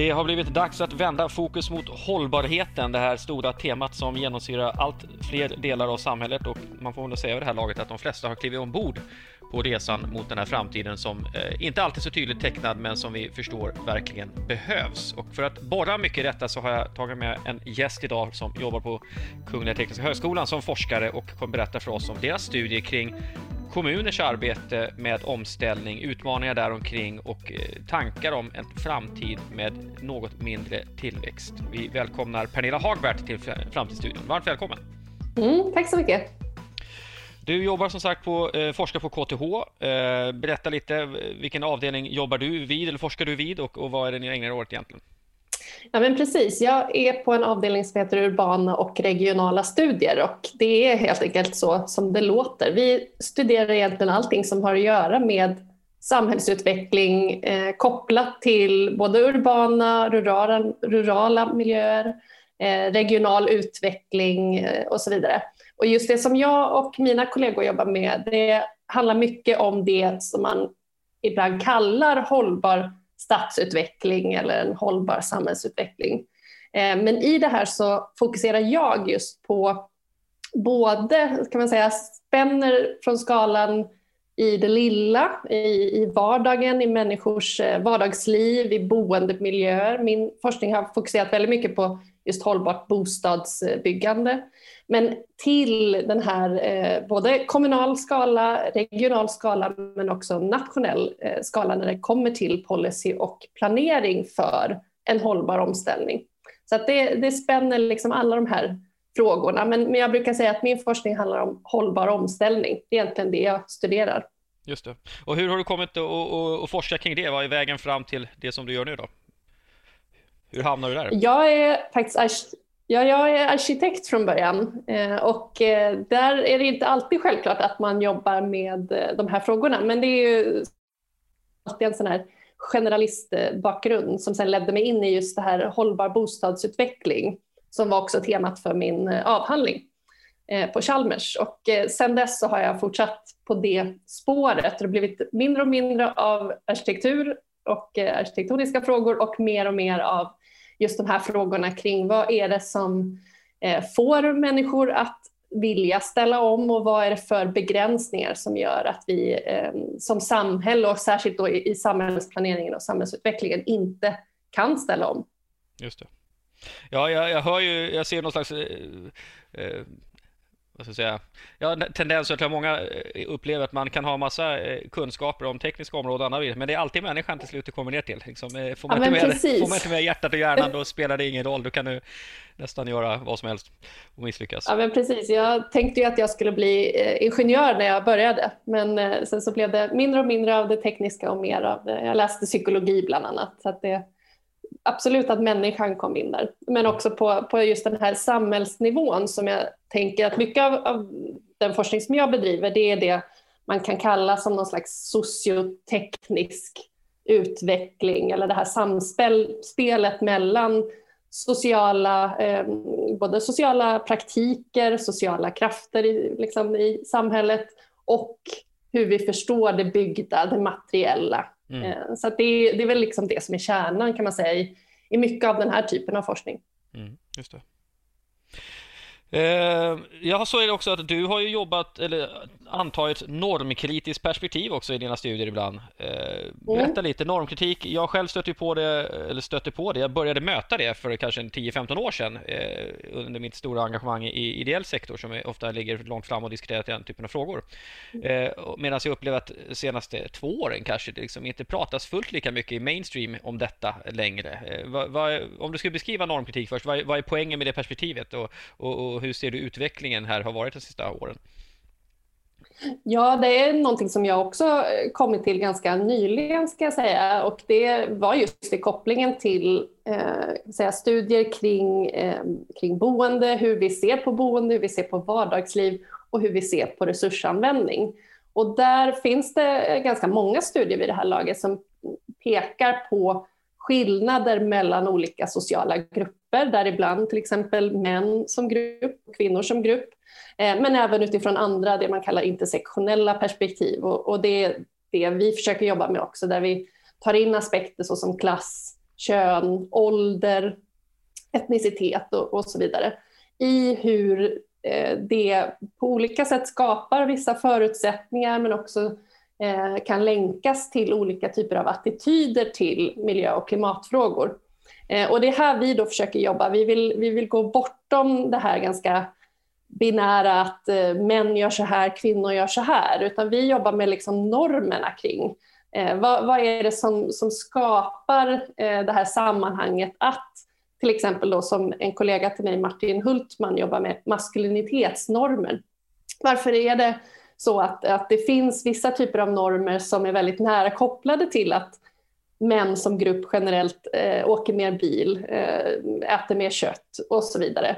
Det har blivit dags att vända fokus mot hållbarheten, det här stora temat som genomsyrar allt fler delar av samhället och man får väl säga vid det här laget att de flesta har klivit ombord på resan mot den här framtiden som eh, inte alltid så tydligt tecknad men som vi förstår verkligen behövs. Och för att borra mycket i detta så har jag tagit med en gäst idag som jobbar på Kungliga Tekniska Högskolan som forskare och kommer berätta för oss om deras studier kring kommuners arbete med omställning, utmaningar däromkring och eh, tankar om en framtid med något mindre tillväxt. Vi välkomnar Pernilla Hagbert till Framtidsstudion. Varmt välkommen! Mm, tack så mycket! Du jobbar som sagt på, eh, forskar på KTH. Eh, berätta lite, vilken avdelning jobbar du vid eller forskar du vid och, och vad är det ni ägnar er åt egentligen? Ja, men precis. Jag är på en avdelning som heter urbana och regionala studier och det är helt enkelt så som det låter. Vi studerar egentligen allting som har att göra med samhällsutveckling eh, kopplat till både urbana, rurala, rurala miljöer, eh, regional utveckling eh, och så vidare. Och just det som jag och mina kollegor jobbar med, det handlar mycket om det som man ibland kallar hållbar stadsutveckling eller en hållbar samhällsutveckling. Eh, men i det här så fokuserar jag just på både, kan man säga, spänner från skalan i det lilla, i, i vardagen, i människors eh, vardagsliv, i boendemiljöer. Min forskning har fokuserat väldigt mycket på just hållbart bostadsbyggande. Men till den här eh, både kommunal skala, regional skala men också nationell eh, skala när det kommer till policy och planering för en hållbar omställning. Så att det, det spänner liksom alla de här frågorna. Men, men jag brukar säga att min forskning handlar om hållbar omställning. Det är egentligen det jag studerar. Just det. Och hur har du kommit att forska kring det? Vad är vägen fram till det som du gör nu då? Hur hamnade du där? Jag är faktiskt Ja, jag är arkitekt från början eh, och eh, där är det inte alltid självklart att man jobbar med eh, de här frågorna. Men det är ju alltid en sån här generalistbakgrund som sen ledde mig in i just det här hållbar bostadsutveckling som var också temat för min avhandling på Chalmers. Och sen dess så har jag fortsatt på det spåret. Det har blivit mindre och mindre av arkitektur och arkitektoniska frågor och mer och mer av just de här frågorna kring vad är det som eh, får människor att vilja ställa om och vad är det för begränsningar som gör att vi eh, som samhälle och särskilt då i, samhällsplaneringen och samhällsutvecklingen inte kan ställa om. Just det. Ja, jag, jag hör ju, jag ser någon slags eh, eh vad ska jag säga, ja, tendenser till att många eh, upplever att man kan ha massa eh, kunskaper om tekniska områden, men det är alltid människan till slut det kommer ner till. Liksom, eh, får, man ja, inte med, får man inte med hjärtat och hjärnan, då spelar det ingen roll. Då kan du nästan göra vad som helst och misslyckas. Ja, men precis. Jag tänkte ju att jag skulle bli ingenjör när jag började, men sen så blev det mindre och mindre av det tekniska och mer av, jag läste psykologi bland annat. Så att det, absolut att människan kom in där, men också på, på just den här samhällsnivån som jag tänker att mycket av, av den forskning som jag bedriver, det är det man kan kalla som någon slags socioteknisk utveckling eller det här samspelet mellan sociala, eh, både sociala praktiker, sociala krafter i, liksom, i samhället och hur vi förstår det byggda, det materiella. Mm. Eh, så det, är, det är väl liksom det som är kärnan kan man säga i, i mycket av den här typen av forskning. Mm, just det. Eh, ja, så är det också att du har ju jobbat, eller antagit normkritiskt perspektiv också i dina studier ibland. Eh, berätta mm. lite, normkritik. Jag själv stötte på det, eller stötte på det, jag började möta det för kanske 10-15 år sedan eh, under mitt stora engagemang i ideell sektor som ofta ligger långt fram och diskuterar den typen av frågor. Medan jag upplever att de senaste två åren kanske det liksom inte pratas fullt lika mycket i mainstream om detta längre. Om du skulle beskriva normkritik först, vad, vad är poängen med det perspektivet och, och, och hur ser du utvecklingen här har varit de sista åren? Ja, det är någonting som jag också eh, kommit till ganska nyligen ska jag säga och det var just i kopplingen till eh, säga, studier kring, eh, kring boende, hur vi ser på boende, hur vi ser på vardagsliv och hur vi ser på resursanvändning. Och där finns det eh, ganska många studier vid det här laget som pekar på skillnader mellan olika sociala grupper, däribland till exempel män som grupp och kvinnor som grupp. Eh, men även utifrån andra, det man kallar intersektionella perspektiv. Och, det är det vi försöker jobba med också, där vi tar in aspekter såsom klass, kön, ålder, etnicitet och, så vidare i hur eh, det på olika sätt skapar vissa förutsättningar men också eh, kan länkas till olika typer av attityder till miljö och klimatfrågor. Eh, och det är här vi då försöker jobba. Vi vill, vi vill gå bortom det här ganska binära att eh, män gör så här, kvinnor gör så här, utan vi jobbar med liksom normerna kring eh, vad, vad, är det som, som skapar eh, det här sammanhanget att till exempel då som en kollega till mig, Martin Hultman, jobbar med maskulinitetsnormer. Varför är det så att, att det finns vissa typer av normer som är väldigt nära kopplade till att män som grupp generellt eh, åker mer bil, eh, äter mer kött och så vidare.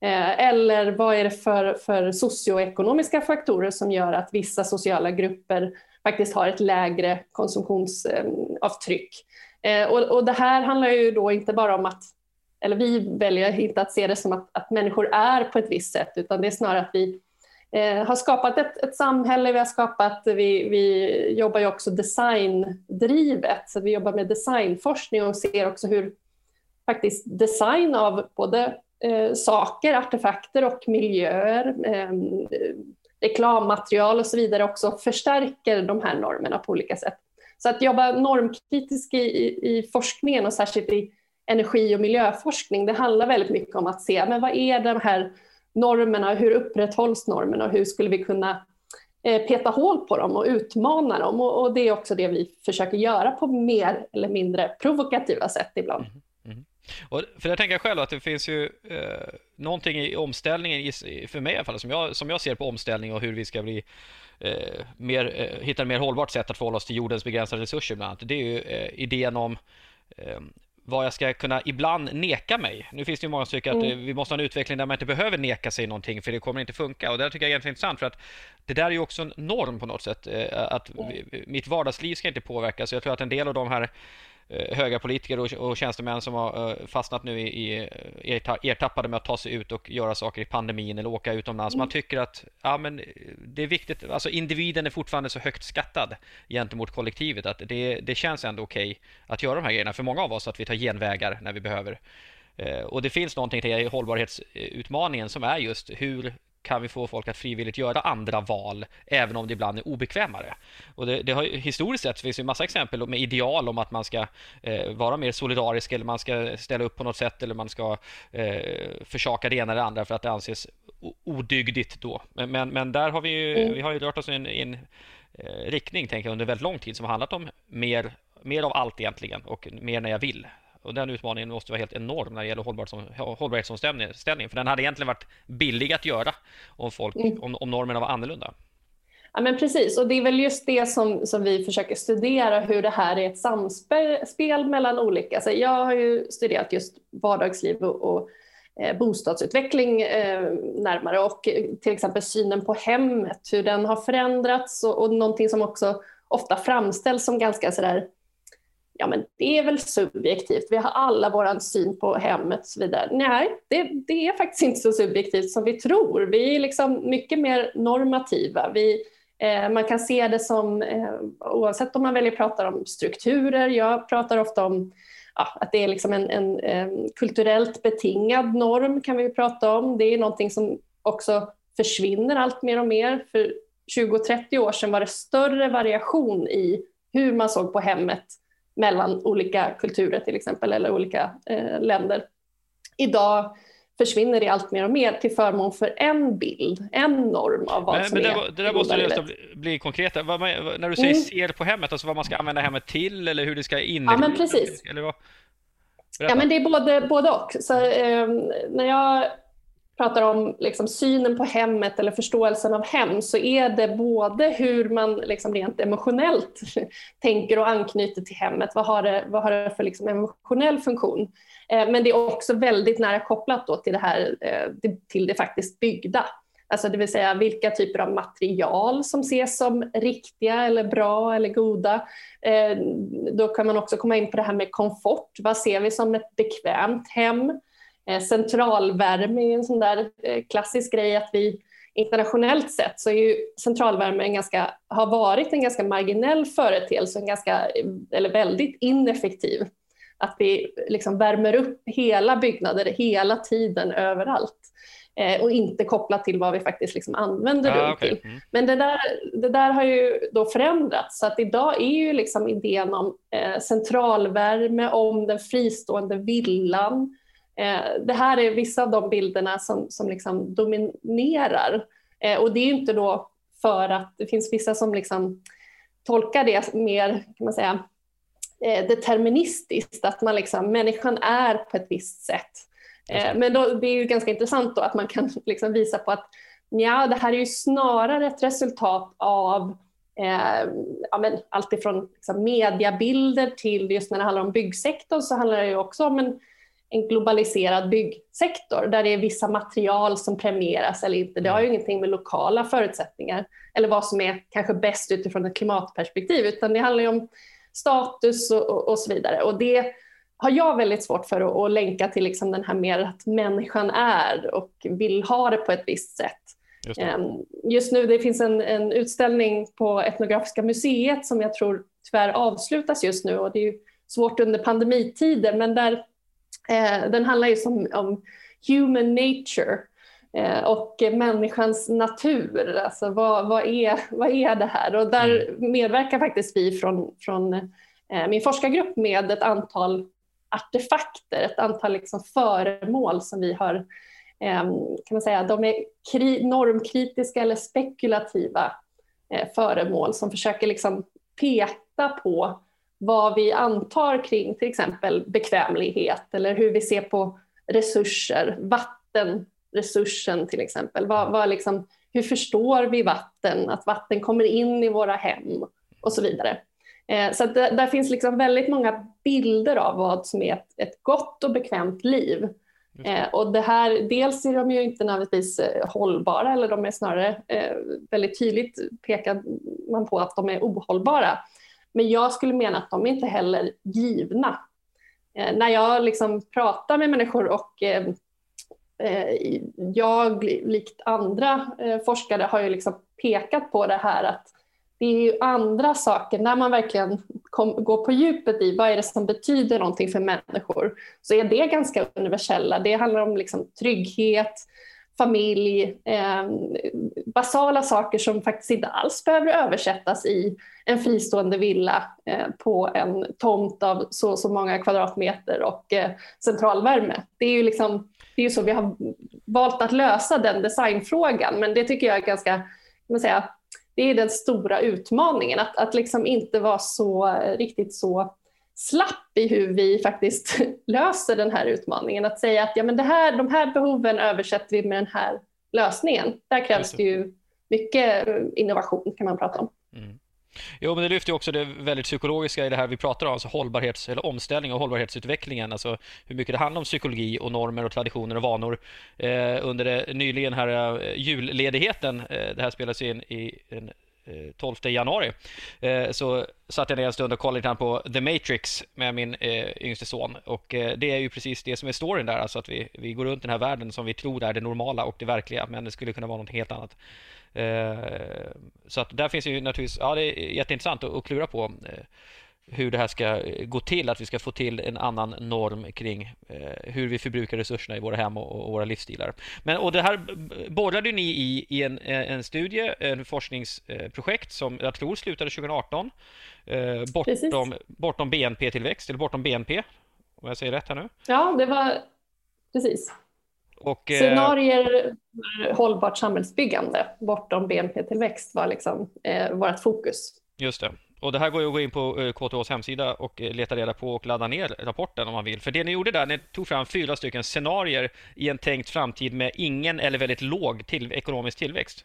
Eh, eller vad är det för, för socioekonomiska faktorer som gör att vissa sociala grupper faktiskt har ett lägre konsumtionsavtryck? Eh, eh, och, och det här handlar ju då inte bara om att, eller vi väljer inte att se det som att, att människor är på ett visst sätt, utan det är snarare att vi eh, har skapat ett, ett, samhälle, vi har skapat, vi, vi jobbar ju också designdrivet, så vi jobbar med designforskning och ser också hur faktiskt design av både eh, saker, artefakter och miljöer, eh, reklammaterial och så vidare också förstärker de här normerna på olika sätt. Så att jobba normkritiskt i, i, i forskningen och särskilt i energi och miljöforskning, det handlar väldigt mycket om att se men vad är de här normerna, hur upprätthålls normerna och hur skulle vi kunna eh, peta hål på dem och utmana dem. Och, och, det är också det vi försöker göra på mer eller mindre provokativa sätt ibland. Mm. Mm. Och för jag tänker själv att det finns ju eh, någonting i omställningen, för mig i alla fall, som jag, som jag ser på omställning och hur vi ska bli eh, mer, eh, hitta ett mer hållbart sätt att förhålla oss till jordens begränsade resurser bland annat. Det är ju eh, idén om eh, vad jag ska kunna ibland neka mig. Nu finns det ju många som tycker att mm. vi måste ha en utveckling där man inte behöver neka sig någonting för det kommer inte funka. Och det tycker jag är egentligen intressant för att det där är ju också en norm på något sätt. Eh, att mitt vardagsliv ska inte påverkas. Jag tror att en del av de här höga politiker och, och tjänstemän som har eh, fastnat nu i, i ertappade med att ta sig ut och göra saker i pandemin eller åka utomlands. Man mm. tycker att ja, men det är viktigt, alltså individen är fortfarande så högt skattad gentemot kollektivet att det, det känns ändå okej okay att göra de här grejerna för många av oss, att vi tar genvägar när vi behöver. Eh, och det finns någonting till hållbarhetsutmaningen som är just hur kan vi få folk att frivilligt göra andra val, även om det ibland är obekvämare. Och det, det har, historiskt sett finns det en massa exempel med ideal om att man ska eh, vara mer solidarisk eller man ska ställa upp på något sätt eller man ska eh, försaka det ena eller andra för att det anses odygdigt då. Men, men, men där har vi ju, mm. vi har ju rört oss i en, en eh, riktning, tänker jag, under väldigt lång tid som har handlat om mer, mer av allt egentligen och mer när jag vill. Och den utmaningen måste vara helt enorm när det gäller hållbarhetsomställning. För den hade egentligen varit billig att göra om, folk, mm. om, om normerna var annorlunda. Ja, men precis, och det är väl just det som, som vi försöker studera, hur det här är ett samspel mellan olika. Alltså jag har ju studerat just vardagsliv och, och eh, bostadsutveckling eh, närmare och till exempel synen på hemmet, hur den har förändrats och, och någonting som också ofta framställs som ganska sådär ja men det är väl subjektivt, vi har alla vår syn på hemmet och så vidare. Nej, det, det, är faktiskt inte så subjektivt som vi tror. Vi är liksom mycket mer normativa. Vi, eh, man kan se det som, eh, oavsett om man väljer att prata om strukturer, jag pratar ofta om ja, att det är liksom en, en, en, kulturellt betingad norm kan vi prata om. Det är någonting som också försvinner allt mer och mer. För 20-30 år sedan var det större variation i hur man såg på hemmet mellan olika kulturer till exempel eller olika eh, länder. Idag försvinner det allt mer och mer till förmån för en bild, en norm av vad men, som men det, är Det där måste nästan bli, bli konkret. Vad när du säger mm. ser på hemmet, alltså vad man ska använda hemmet till eller hur det ska in? Ja, men precis. Eller vad? Ja, men det är både, både och. Så, eh, när jag pratar om liksom synen på hemmet eller förståelsen av hem så är det både hur man liksom rent emotionellt tänker och anknyter till hemmet. Vad har det, vad har det för liksom emotionell funktion? Eh, men det är också väldigt nära kopplat då till det här eh, till det faktiskt byggda. Alltså det vill säga vilka typer av material som ses som riktiga eller bra eller goda. Eh, då kan man också komma in på det här med komfort. Vad ser vi som ett bekvämt hem? Eh, centralvärme är en sån där eh, klassisk grej att vi internationellt sett så är ju centralvärme en ganska, har varit en ganska marginell företeelse, en ganska, eller väldigt ineffektiv. att vi liksom värmer upp hela byggnader hela tiden överallt eh, och inte kopplat till vad vi faktiskt liksom använder ah, rum okay. till. Mm. Men det där, det där har ju då förändrats så att idag är ju liksom idén om eh, centralvärme, om den fristående villan. Eh, det här är vissa av de bilderna som, som liksom dominerar eh, och det är inte då för att det finns vissa som liksom tolkar det mer, kan man säga, eh, deterministiskt, att man liksom, människan är på ett visst sätt. Men då, det är ju ganska intressant då att man kan liksom visa på att ja, det här är ju snarare ett resultat av eh, ja, men allt ifrån liksom mediabilder till just när det handlar om byggsektorn så handlar det ju också om en, en globaliserad byggsektor där det är vissa material som premieras eller inte. Det har ju mm. ingenting med lokala förutsättningar eller vad som är kanske bäst utifrån ett klimatperspektiv utan det handlar ju om status och, och, och så vidare. Och det har jag väldigt svårt för att, att länka till liksom den här mer att människan är och vill ha det på ett visst sätt. Just, ehm, Just nu det finns en, en, utställning på Etnografiska museet som jag tror tyvärr avslutas just nu och det är ju svårt under pandemitider men där, eh, den handlar ju som, om human nature eh, och människans natur. Alltså vad, vad, är, vad är det här? Och där mm. medverkar faktiskt vi från, från eh, min forskargrupp med ett antal artefakter, ett antal liksom föremål som vi har, eh, kan man säga, de är normkritiska eller spekulativa eh, föremål som försöker liksom peka på vad vi antar kring till exempel bekvämlighet eller hur vi ser på resurser, vattenresursen till exempel. Vad, vad liksom, hur förstår vi vatten, att vatten kommer in i våra hem och så vidare. Eh, så det, där finns liksom väldigt många bilder av vad som är ett, ett gott och bekvämt liv. Eh, och det här, dels är de ju inte nödvändigtvis eh, hållbara eller de är snarare eh, väldigt tydligt pekar man på att de är ohållbara. Men jag skulle mena att de är inte heller givna. Eh, när jag liksom pratar med människor och eh, eh jag, likt andra eh, forskare, har ju liksom pekat på det här att det är ju andra saker, när man verkligen kom, går på djupet i vad är det som betyder någonting för människor, så är det ganska universella. Det handlar om liksom trygghet, familj, eh, basala saker som faktiskt inte alls behöver översättas i en fristående villa eh, på en tomt av så så många kvadratmeter och eh, centralvärme. Det är ju liksom, det är ju så vi har valt att lösa den designfrågan, men det tycker jag är ganska, man säga, det är den stora utmaningen, att, att liksom inte vara så eh, riktigt så slapp i hur vi faktiskt löser den här utmaningen. Att säga att ja, men det här, de här behoven översätter vi med den här lösningen. Där krävs det ju mycket innovation kan man prata om. Mm. Jo, men det lyfter också det väldigt psykologiska i det här vi pratar om, alltså hållbarhets eller omställning och hållbarhetsutvecklingen, alltså hur mycket det handlar om psykologi och normer och traditioner och vanor. Eh, under det, nyligen här eh, julledigheten, eh, det här spelas in i en Eh, 12 januari eh, så satt jag ner en stund och kollade lite på The Matrix med min eh, yngste son och det är ju precis det som är storyn där, alltså att vi, vi går runt den här världen som vi tror är det normala och det verkliga, men det skulle kunna vara något helt annat. Så att där finns ju naturligtvis, ja det är jätteintressant att, klura på hur det här ska gå till, att vi ska få till en annan norm kring eh, hur vi förbrukar resurserna i våra hem och, våra livsstilar. Men, och det här borrade ni i, i en, en studie, en forskningsprojekt som jag tror slutade 2018, bortom, bortom BNP-tillväxt, eller bortom BNP, om jag säger rätt här nu? Ja, det var precis. Och, eh, Scenarier för hållbart samhällsbyggande bortom BNP-tillväxt var liksom, eh, vårt fokus. Just det. Och det här går ju att gå in på eh, KTHs hemsida och eh, leta reda på och ladda ner rapporten om man vill. För det ni gjorde där, ni tog fram fyra stycken scenarier i en tänkt framtid med ingen eller väldigt låg till ekonomisk tillväxt.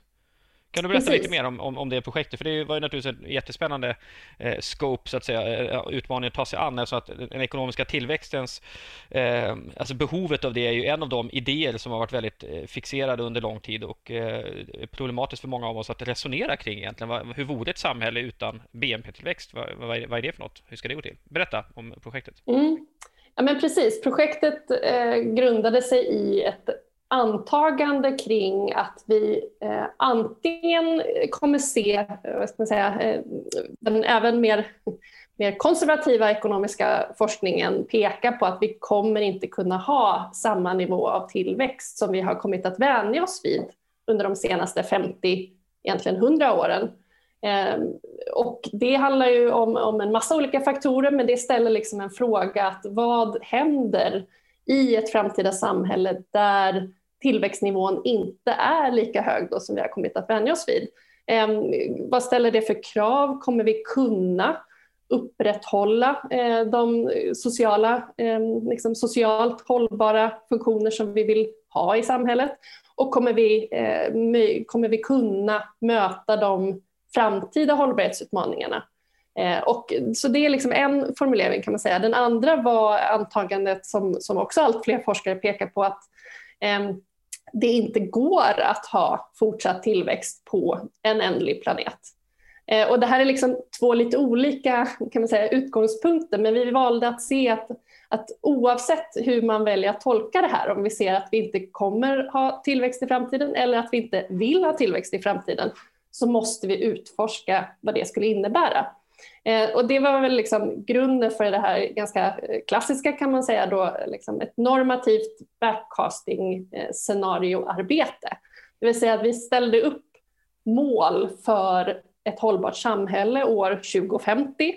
Kan du berätta Precis. lite mer om, om, om, det projektet? För det var ju naturligtvis en jättespännande eh, scope, så att säga, eh, utmaning att ta sig an. Alltså att den ekonomiska tillväxtens, eh, alltså behovet av det är ju en av de idéer som har varit väldigt eh, fixerade under lång tid och eh, problematiskt för många av oss att resonera kring egentligen. Hur vore ett samhälle utan BNP-tillväxt? Vad, vad, är, det för något? Hur ska det gå till? Berätta om projektet. Mm. Ja, men precis. Projektet eh, grundade sig i ett antagande kring att vi eh, antingen kommer se, eh, vad ska man säga, eh, den även mer mer konservativa ekonomiska forskningen pekar på att vi kommer inte kunna ha samma nivå av tillväxt som vi har kommit att vänja oss vid under de senaste 50, egentligen 100 åren. Eh, och det handlar ju om, om en massa olika faktorer men det ställer liksom en fråga att vad händer i ett framtida samhälle där tillväxtnivån inte är lika hög då som vi har kommit att vänja oss vid. Eh, vad ställer det för krav? Kommer vi kunna upprätthålla eh, de sociala, eh, liksom socialt hållbara funktioner som vi vill ha i samhället? Och kommer vi, eh, kommer vi kunna möta de framtida hållbarhetsutmaningarna? Eh, och, så det är liksom en formulering kan man säga. Den andra var antagandet som, som också allt fler forskare pekar på att eh, det inte går att ha fortsatt tillväxt på en ändlig planet. Eh, och det här är liksom två lite olika kan man säga, utgångspunkter men vi valde att se att, att oavsett hur man väljer att tolka det här, om vi ser att vi inte kommer ha tillväxt i framtiden eller att vi inte vill ha tillväxt i framtiden, så måste vi utforska vad det skulle innebära. Eh, och det var väl liksom grunden för det här ganska eh, klassiska kan man säga då, liksom ett normativt backcasting-scenarioarbete. Eh, det vill säga att vi ställde upp mål för ett hållbart samhälle år 2050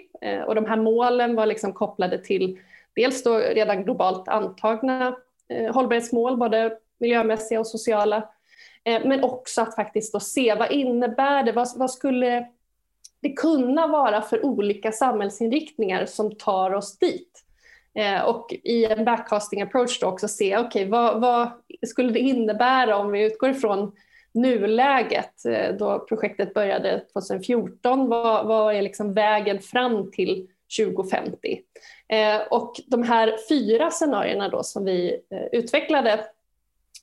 och de här målen var liksom kopplade till dels då redan globalt antagna hållbarhetsmål, både miljömässiga och sociala, men också att faktiskt då se vad innebär det, vad, vad skulle det kunna vara för olika samhällsinriktningar som tar oss dit. Eh, och i en backcasting approach då också se, okej, okay, vad, vad, skulle det innebära om vi utgår ifrån nuläget eh, då projektet började 2014, vad, vad är liksom vägen fram till 2050? Eh, och de här fyra scenarierna då som vi eh, utvecklade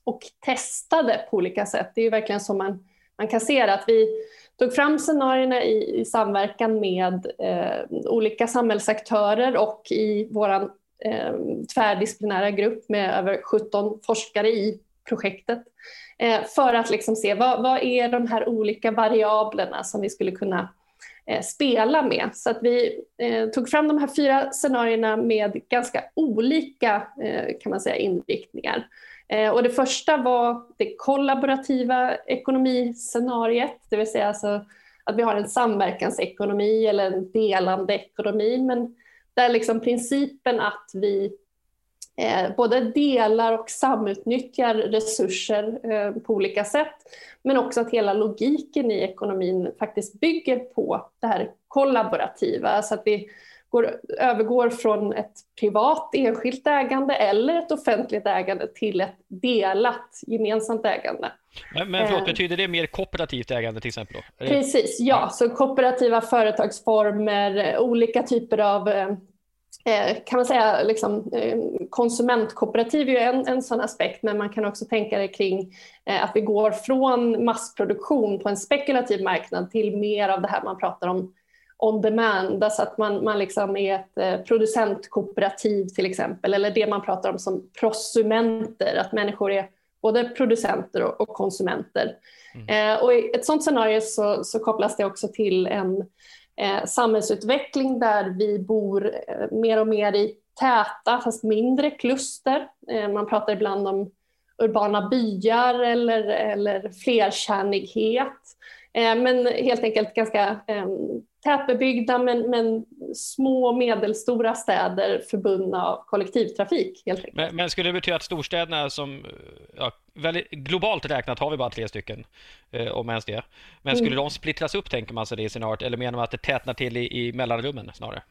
och testade på olika sätt, det är ju verkligen så man, man kan se det, att vi tog fram scenarierna i, i samverkan med eh, olika samhällsaktörer och i vår eh, tvärdisciplinära grupp med över 17 forskare i projektet eh, för att liksom se vad, vad är de här olika variablerna som vi skulle kunna eh, spela med. Så att vi eh, tog fram de här fyra scenarierna med ganska olika eh, kan man säga, inriktningar. Eh, och det första var det kollaborativa ekonomiscenariet, det vill säga alltså att vi har en samverkansekonomi eller en delande ekonomi, men där liksom principen att vi eh, både delar och samutnyttjar resurser eh, på olika sätt, men också att hela logiken i ekonomin faktiskt bygger på det här kollaborativa, så att vi går, övergår från ett privat enskilt ägande eller ett offentligt ägande till ett delat gemensamt ägande. Men, men förlåt, eh. betyder det mer kooperativt ägande till exempel? Då? Precis, ja. Så kooperativa företagsformer, olika typer av eh, eh, kan man säga, liksom, konsumentkooperativ är ju en, en sån aspekt, men man kan också tänka det kring att vi går från massproduktion på en spekulativ marknad till mer av det här man pratar om on demand, alltså att man, man liksom är ett eh, producentkooperativ till exempel, eller det man pratar om som prosumenter, att människor är både producenter och, och konsumenter. Mm. Eh, och I ett sådant scenario så, så, kopplas det också till en eh, samhällsutveckling där vi bor eh, mer och mer i täta fast mindre kluster. Eh, man pratar ibland om urbana byar eller, eller flerkärnighet. Eh, men helt enkelt ganska tätbebyggda men, men små och medelstora städer förbundna av kollektivtrafik. Helt enkelt. Men, men skulle det betyda att storstäderna som, ja, väldigt, globalt räknat har vi bara tre stycken, eh, om ens det. Men skulle mm. de splittras upp tänker man sig det i scenariot eller menar man att det tätnar till i, i mellanrummen snarare?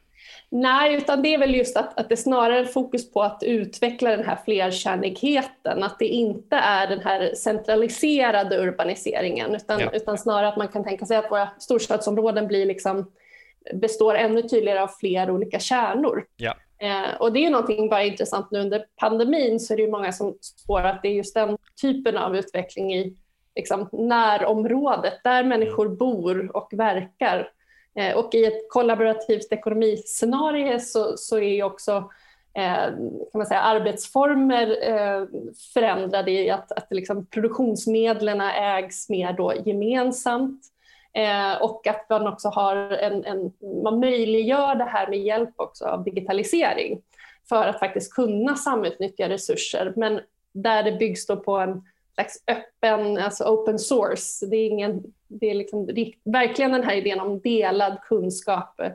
Nej, utan det är väl just att, att det snarare är fokus på att utveckla den här flerkärnigheten, att det inte är den här centraliserade urbaniseringen, utan, ja. utan snarare att man kan tänka sig att våra storstadsområden blir liksom, består ännu tydligare av fler olika kärnor. Ja. Eh, och det är någonting bara intressant nu under pandemin så är det ju många som spår att det är just den typen av utveckling i liksom, närområdet där människor bor och verkar Eh, och i ett kollaborativt ekonomiscenario så, så är också eh, kan man säga, arbetsformer eh, förändrade i att, att liksom produktionsmedlen ägs mer då gemensamt. Och att man också har en, en, man möjliggör det här med hjälp också av digitalisering för att faktiskt kunna samutnyttja resurser. Men där det byggs då på en slags öppen, alltså open source. Det är, ingen, det är liksom, verkligen den här idén om delad kunskap eh,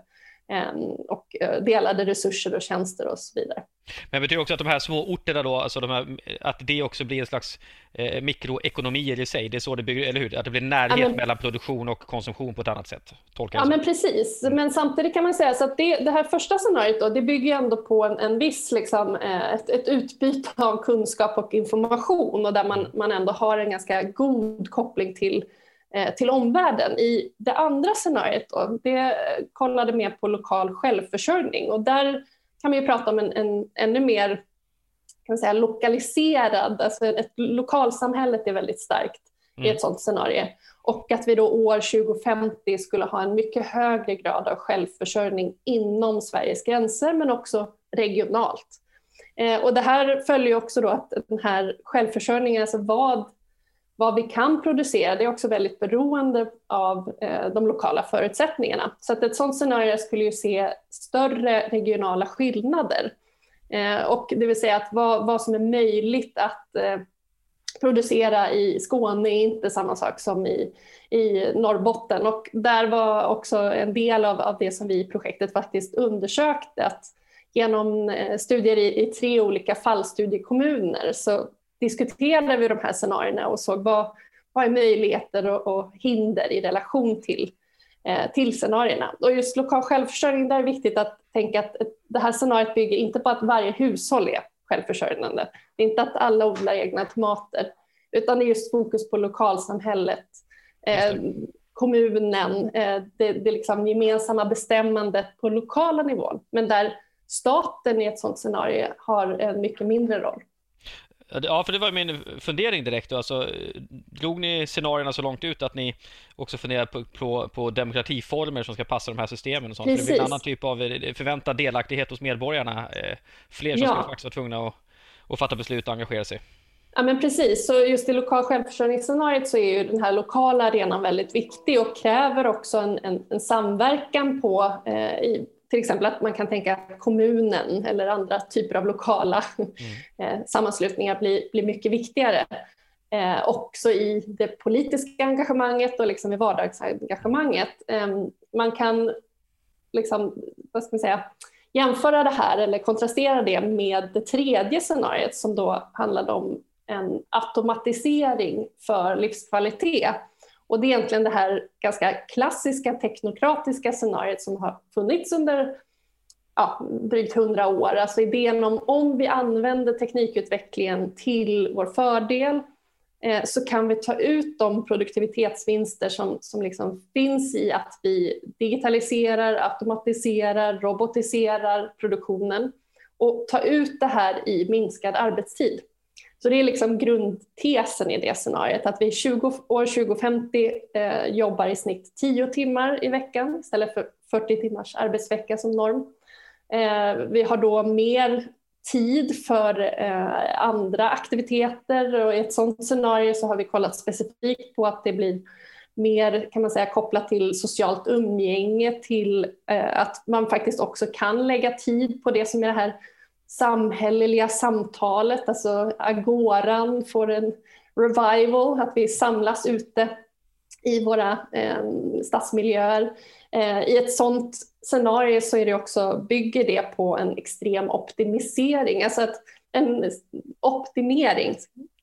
och eh, delade resurser och tjänster och så vidare. Men betyder också att de här små orterna då, alltså de här, att det också blir en slags eh, mikroekonomier i sig, det är så det bygger, eller hur? Att det blir närhet ja, men, mellan produktion och konsumtion på ett annat sätt? Tolkar ja, men precis. Men samtidigt kan man säga så att det, det här första scenariot då, det bygger ändå på en, en viss, liksom, eh, ett, ett utbyte av kunskap och information och där man, man ändå har en ganska god koppling till till omvärlden. I det andra scenariot då, det kollade mer på lokal självförsörjning och där kan man ju prata om en, en ännu mer kan man säga, lokaliserad, alltså ett lokalsamhället är väldigt starkt mm. i ett sådant scenario. Och att vi då år 2050 skulle ha en mycket högre grad av självförsörjning inom Sveriges gränser men också regionalt. Eh, och det här följer också då att den här självförsörjningen, alltså vad vad vi kan producera det är också väldigt beroende av eh, de lokala förutsättningarna. Så att ett sådant scenario skulle ju se större regionala skillnader. Eh, och det vill säga att vad, vad som är möjligt att eh, producera i Skåne är inte samma sak som i, i Norrbotten. Och där var också en del av, av det som vi i projektet faktiskt undersökte att genom eh, studier i, i tre olika fallstudiekommuner så diskuterade vi de här scenarierna och såg vad, vad är möjligheter och, och hinder i relation till, eh, till scenarierna. Och just lokal självförsörjning, där är det viktigt att tänka att det här scenariot bygger inte på att varje hushåll är självförsörjande. Det är inte att alla odlar egna tomater, utan det är just fokus på lokalsamhället, eh, kommunen, eh, det, det liksom gemensamma bestämmandet på lokala nivån. Men där staten i ett sådant scenario har en mycket mindre roll. Ja, för det var min fundering direkt. Alltså, drog ni scenarierna så långt ut att ni också funderar på, på, på demokratiformer som ska passa de här systemen? Och sånt? Precis. För det blir en annan typ av eh, förväntad delaktighet hos medborgarna. Eh, fler som ja. ska faktiskt vara tvungna att, att fatta beslut och engagera sig. Ja, men precis. Så just i lokal självförsörjningsscenariot så är ju den här lokala arenan väldigt viktig och kräver också en, en, en samverkan på, eh, i, till exempel att man kan tänka att kommunen eller andra typer av lokala mm. Eh, sammanslutningar blir, blir mycket viktigare. Eh, också i det politiska engagemanget och liksom i vardagsengagemanget. Eh, man kan liksom, vad ska man säga, jämföra det här eller kontrastera det med det tredje scenariot som då handlade om en automatisering för livskvalitet och det är egentligen det här ganska klassiska teknokratiska scenariet som har funnits under ja, drygt hundra år. Alltså idén om om vi använder teknikutvecklingen till vår fördel eh, så kan vi ta ut de produktivitetsvinster som, som liksom finns i att vi digitaliserar, automatiserar, robotiserar produktionen och ta ut det här i minskad arbetstid. Så det är liksom grundtesen i det scenariet, att vi 20, år 2050 eh, jobbar i snitt 10 timmar i veckan istället för 40 timmars arbetsvecka som norm. Eh, vi har då mer tid för eh, andra aktiviteter och i ett sådant scenario så har vi kollat specifikt på att det blir mer kan man säga kopplat till socialt umgänge, till eh, att man faktiskt också kan lägga tid på det som är det här samhälleliga samtalet, alltså agoran får en revival, att vi samlas ute i våra eh, stadsmiljöer. Eh, I ett sådant scenario så är det också, bygger det på en extrem optimisering, alltså att en optimering,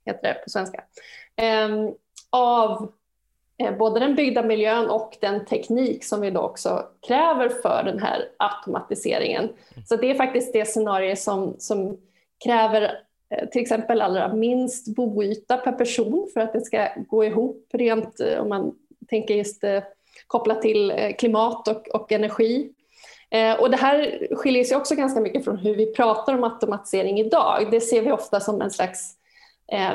heter det på svenska, eh, av både den byggda miljön och den teknik som vi då också kräver för den här automatiseringen. Så det är faktiskt det scenario som, som kräver eh, till exempel allra minst boyta per person för att det ska gå ihop rent eh, om man tänker just kopplat till klimat och, och energi. Och det här skiljer sig också ganska mycket från hur vi pratar om automatisering idag. Det ser vi ofta som en slags Eh,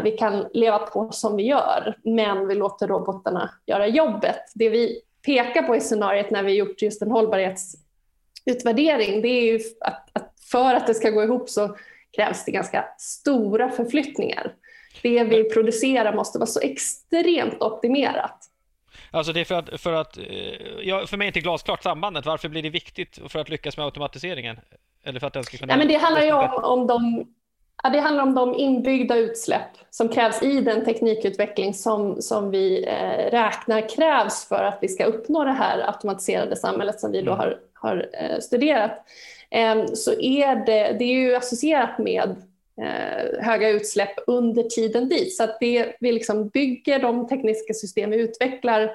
vi kan leva på som vi gör, men vi låter robotarna göra jobbet. Det vi pekar på i scenariet när vi gjort just en hållbarhetsutvärdering, det är ju att, att för att det ska gå ihop så krävs det ganska stora förflyttningar. Det vi producerar måste vara så extremt optimerat. Alltså det är för att, för att ja, för mig är inte glasklart sambandet. Varför blir det viktigt för att lyckas med automatiseringen? Eller för att den ska kunna... Ja, men det handlar ju om, om de Ja, det handlar om de inbyggda utsläpp som krävs i den teknikutveckling som, som vi eh, räknar krävs för att vi ska uppnå det här automatiserade samhället som vi då mm. har, har eh, studerat. Eh, så är det, det är ju associerat med eh, höga utsläpp under tiden dit. Så att det vi liksom bygger, de tekniska system vi utvecklar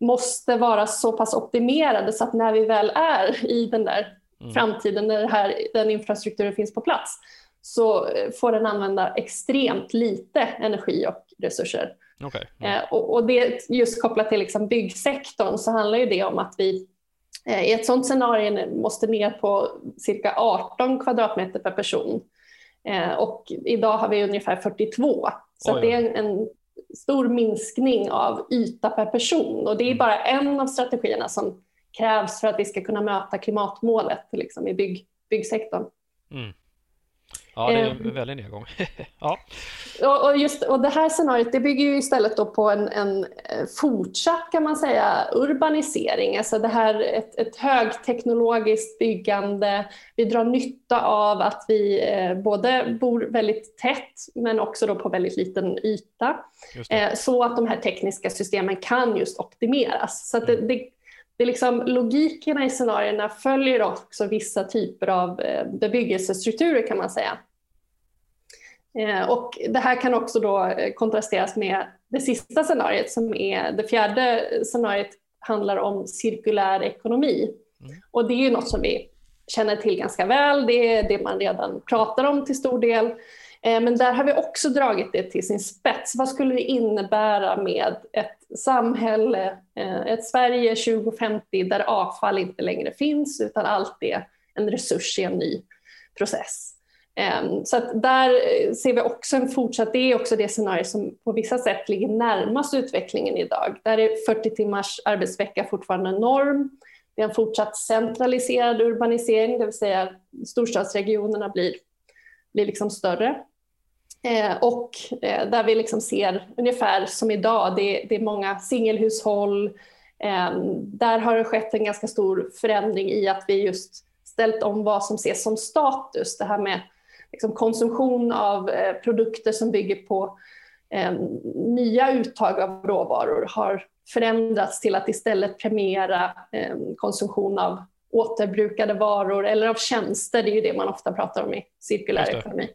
måste vara så pass optimerade så att när vi väl är i den där mm. framtiden, när här, den infrastrukturen finns på plats, så eh, får den använda extremt lite energi och resurser. Okay. Mm. Eh, och, och, det just kopplat till liksom byggsektorn så handlar ju det om att vi eh, i ett sådant scenario måste ner på cirka 18 kvadratmeter per person. Och idag har vi ungefär 42. Så det är en, en, stor minskning av yta per person och det är mm. bara en av strategierna som krävs för att vi ska kunna möta klimatmålet liksom, i bygg, byggsektorn. Mm. Ja, det är en ehm. väldig nedgång. ja. Och, och, just, och det här scenariot det bygger ju istället då på en, en eh, fortsatt kan man säga urbanisering, alltså det här ett, ett högteknologiskt byggande. Vi drar nytta av att vi eh, både bor väldigt tätt men också då på väldigt liten yta eh, så att de här tekniska systemen kan just optimeras. Så det, mm. Det, liksom, logikerna i scenarierna följer också vissa typer av eh, bebyggelsestrukturer kan man säga. Eh, och det här kan också då eh, kontrasteras med det sista scenariet som är det fjärde scenariet handlar om cirkulär ekonomi. Mm. Och det är ju något som vi känner till ganska väl, det är det man redan pratar om till stor del. Eh, men där har vi också dragit det till sin spets. Vad skulle det innebära med ett samhälle, eh, ett Sverige 2050 där avfall inte längre finns utan allt är en resurs i en ny process? Ehm, så att där eh, ser vi också en fortsatt, det är också det scenario som på vissa sätt ligger närmast utvecklingen idag. Där är 40 timmars arbetsvecka fortfarande norm. Det är en fortsatt centraliserad urbanisering, det vill säga storstadsregionerna blir, blir liksom större. Eh, och eh, där vi liksom ser ungefär som idag, det, det är många singelhushåll. Eh, där har det skett en ganska stor förändring i att vi just ställt om vad som ses som status. Det här med liksom konsumtion av eh, produkter som bygger på eh, nya uttag av råvaror har förändrats till att istället premiera eh, konsumtion av återbrukade varor eller av tjänster. Det är ju det man ofta pratar om i cirkulär ekonomi.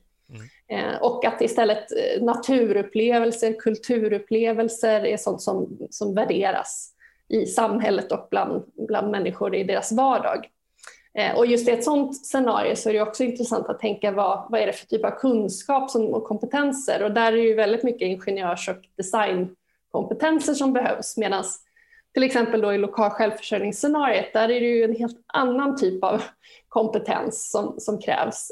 Eh, och att istället eh, naturupplevelser, kulturupplevelser är sånt som, som värderas i samhället och bland, bland människor i deras vardag. Eh, och just i ett sådant scenario så är det också intressant att tänka vad, vad är det för typ av kunskap som, och kompetenser och där är det ju väldigt mycket ingenjörs och designkompetenser som behövs medan till exempel då i lokal självförsörjningsscenariet där är det ju en helt annan typ av kompetens som, som krävs.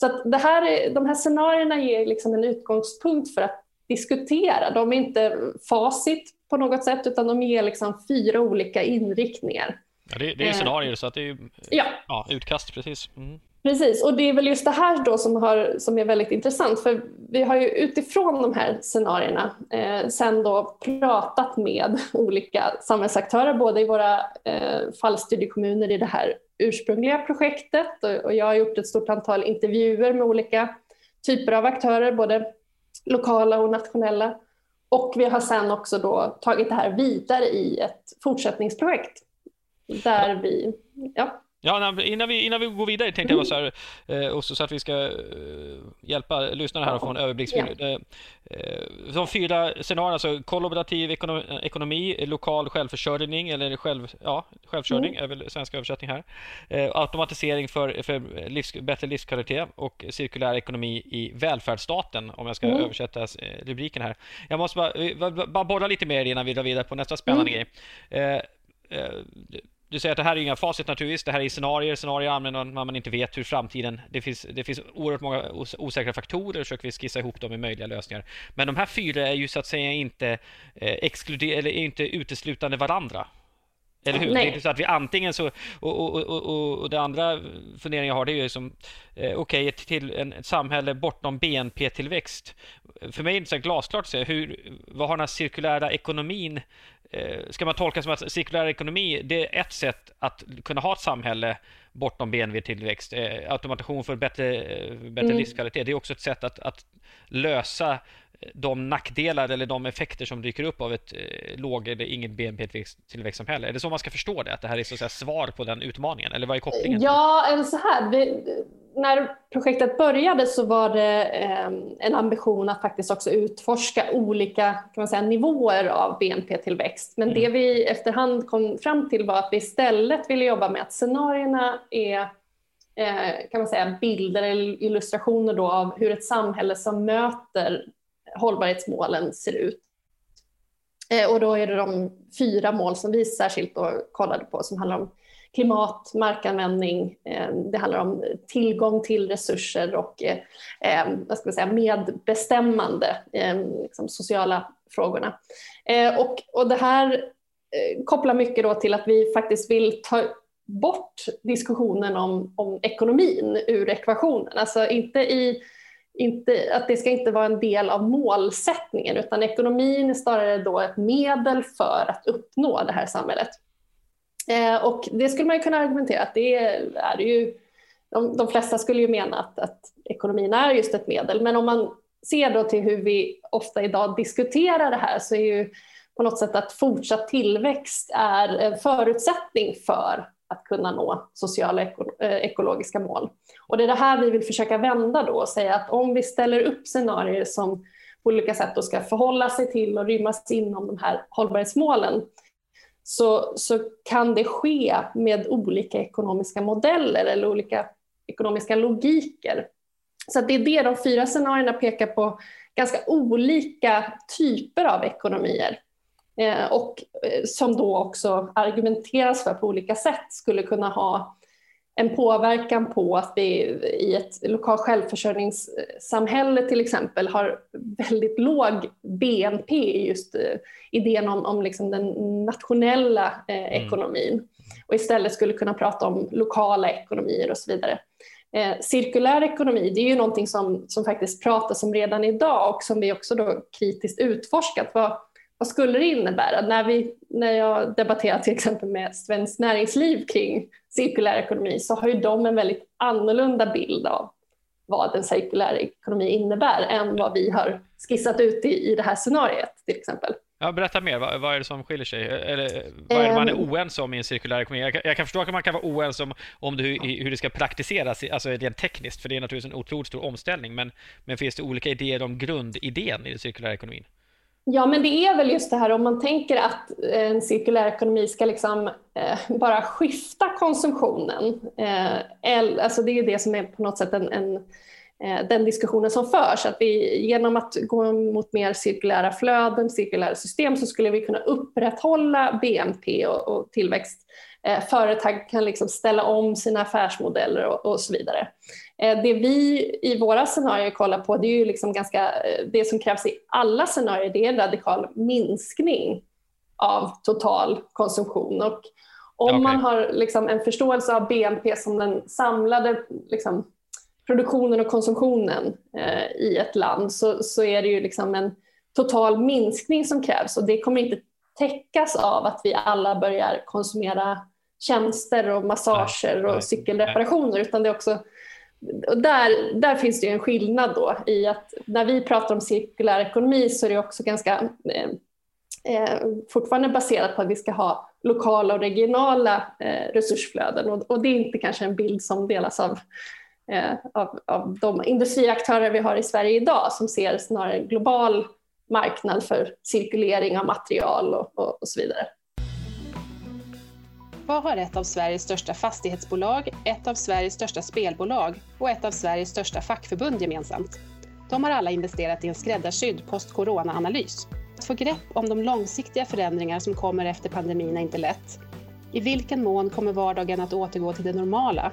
Så att det här, de här scenarierna ger liksom en utgångspunkt för att diskutera. De är inte facit på något sätt utan de ger liksom fyra olika inriktningar. Ja, det, det är eh, scenarier så att det är ja. Ja, utkast precis. Mm. Precis, och det är väl just det här då som, har, som är väldigt intressant för vi har ju utifrån de här scenarierna eh, sen då pratat med olika samhällsaktörer både i våra eh, fallstudiekommuner i det här ursprungliga projektet och jag har gjort ett stort antal intervjuer med olika typer av aktörer, både lokala och nationella. Och vi har sen också då tagit det här vidare i ett fortsättningsprojekt där vi, ja, Ja, innan vi, innan vi går vidare tänkte jag bara så här, eh, också så att vi ska eh, hjälpa lyssnarna här att få en överblicksbild. Ja. Eh, de fyra scenarierna, alltså kollaborativ ekonomi, ekonomi, lokal självförsörjning eller själv, ja, självförsörjning mm. är väl svenska översättning här. automatisering för, för livs, bättre livskvalitet och cirkulär ekonomi i välfärdsstaten om jag ska mm. översätta rubriken här. Jag måste bara, bara borra lite mer innan vi drar vidare på nästa spännande mm. grej du säger att det här är inga facit naturligtvis. Det här är scenarier. Scenarier använder man inte vet hur framtiden... Det finns, det finns oerhört många osäkra faktorer. Försöker vi skissa ihop dem i möjliga lösningar. Men de här fyra är ju så att säga inte eh, exkluder, eller inte uteslutande varandra. Eller hur? Nej. Det är inte så att vi antingen så... Och, och, och, och det andra funderingen jag har det är ju som... Eh, Okej, okay, till en, ett samhälle bortom BNP-tillväxt. För mig är det inte så glasklart säga hur, vad har den här cirkulära ekonomin ska man tolka som att cirkulär ekonomi, det är ett sätt att kunna ha ett samhälle bortom BNP-tillväxt. Eh, automation för bättre, bättre mm. livskvalitet, det är också ett sätt att, att lösa de nackdelar eller de effekter som dyker upp av ett eh, låg eller inget BNP-tillväxtsamhälle? Är det så man ska förstå det? Att det här är så att säga, svar på den utmaningen? Eller vad är kopplingen? Ja, eller så här. Vi, när projektet började så var det eh, en ambition att faktiskt också utforska olika kan man säga, nivåer av BNP-tillväxt. Men mm. det vi efterhand kom fram till var att vi istället ville jobba med att scenarierna är eh, kan man säga, bilder eller illustrationer då av hur ett samhälle som möter hållbarhetsmålen ser ut. Eh, och då är det de fyra mål som vi särskilt då kollade på som handlar om klimat, markanvändning, eh, det handlar om tillgång till resurser och eh, vad ska man säga, medbestämmande, liksom sociala frågorna. Och, och det här kopplar mycket då till att vi faktiskt vill ta bort diskussionen om, om ekonomin ur ekvationen. Alltså inte i inte, att det ska inte vara en del av målsättningen utan ekonomin är snarare då ett medel för att uppnå det här samhället. Eh, och det skulle man kunna argumentera att det är ju, de, de flesta skulle ju mena att, att ekonomin är just ett medel, men om man ser då till hur vi ofta idag diskuterar det här så är ju på något sätt att fortsatt tillväxt är en förutsättning för att kunna nå sociala eh, ekologiska mål. Och det är det här vi vill försöka vända då och säga att om vi ställer upp scenarier som på olika sätt då ska förhålla sig till och rymmas inom de här hållbarhetsmålen så, så kan det ske med olika ekonomiska modeller eller olika ekonomiska logiker. Så det är det de fyra scenarierna pekar på, ganska olika typer av ekonomier. Eh, och eh, som då också argumenteras för på olika sätt skulle kunna ha en påverkan på att vi i ett lokalt självförsörjningssamhälle till exempel har väldigt låg BNP, just eh, idén om, om liksom den nationella eh, mm. ekonomin och istället skulle kunna prata om lokala ekonomier och så vidare. Eh, cirkulär ekonomi det är ju någonting som, som faktiskt pratas om redan idag och som vi också då kritiskt utforskat. Vad, vad skulle det innebära? När, vi, när jag debatterar till exempel med Svenskt Näringsliv kring cirkulär ekonomi så har ju de en väldigt annorlunda bild av vad en cirkulär ekonomi innebär än vad vi har skissat ut i, i det här scenariet till exempel. Ja, berätta mer, vad, vad, är det som skiljer sig? Eller, vad är det man är oense om i en cirkulär ekonomi? Jag, jag kan förstå att man kan vara oense om, om det, hur, hur det ska praktiseras, alltså rent tekniskt, för det är naturligtvis en otroligt stor omställning, men, men finns det olika idéer om grundidén i den cirkulära ekonomin? Ja, men det är väl just det här om man tänker att eh, en cirkulär ekonomi ska liksom eh, bara skifta konsumtionen. Eh, alltså det är det som är på något sätt en, en eh, den diskussionen som förs, att vi genom att gå mot mer cirkulära flöden, cirkulära system, så skulle vi kunna upprätthålla BNP och, och tillväxt. Eh, företag kan liksom ställa om sina affärsmodeller och, och så vidare. Eh, det vi i våra scenarier kollar på, det är ju liksom ganska, eh, det som krävs i alla scenarier, det är en radikal minskning av total konsumtion. Och om okay. man har liksom en förståelse av BNP som den samlade liksom, produktionen och konsumtionen eh, i ett land så, så är det ju liksom en total minskning som krävs och det kommer inte täckas av att vi alla börjar konsumera tjänster och massager och cykelreparationer utan det är också och där, där finns det ju en skillnad då i att när vi pratar om cirkulär ekonomi så är det också ganska eh, eh, fortfarande baserat på att vi ska ha lokala och regionala eh, resursflöden och, och, det är inte kanske en bild som delas av, eh, av, av de industriaktörer vi har i Sverige idag som ser snarare global marknad för cirkulering av material och, och, och så vidare. Vad har ett av Sveriges största fastighetsbolag, ett av Sveriges största spelbolag och ett av Sveriges största fackförbund gemensamt? De har alla investerat i en skräddarsydd post-corona-analys. Att få grepp om de långsiktiga förändringar som kommer efter pandemin är inte lätt. I vilken mån kommer vardagen att återgå till det normala?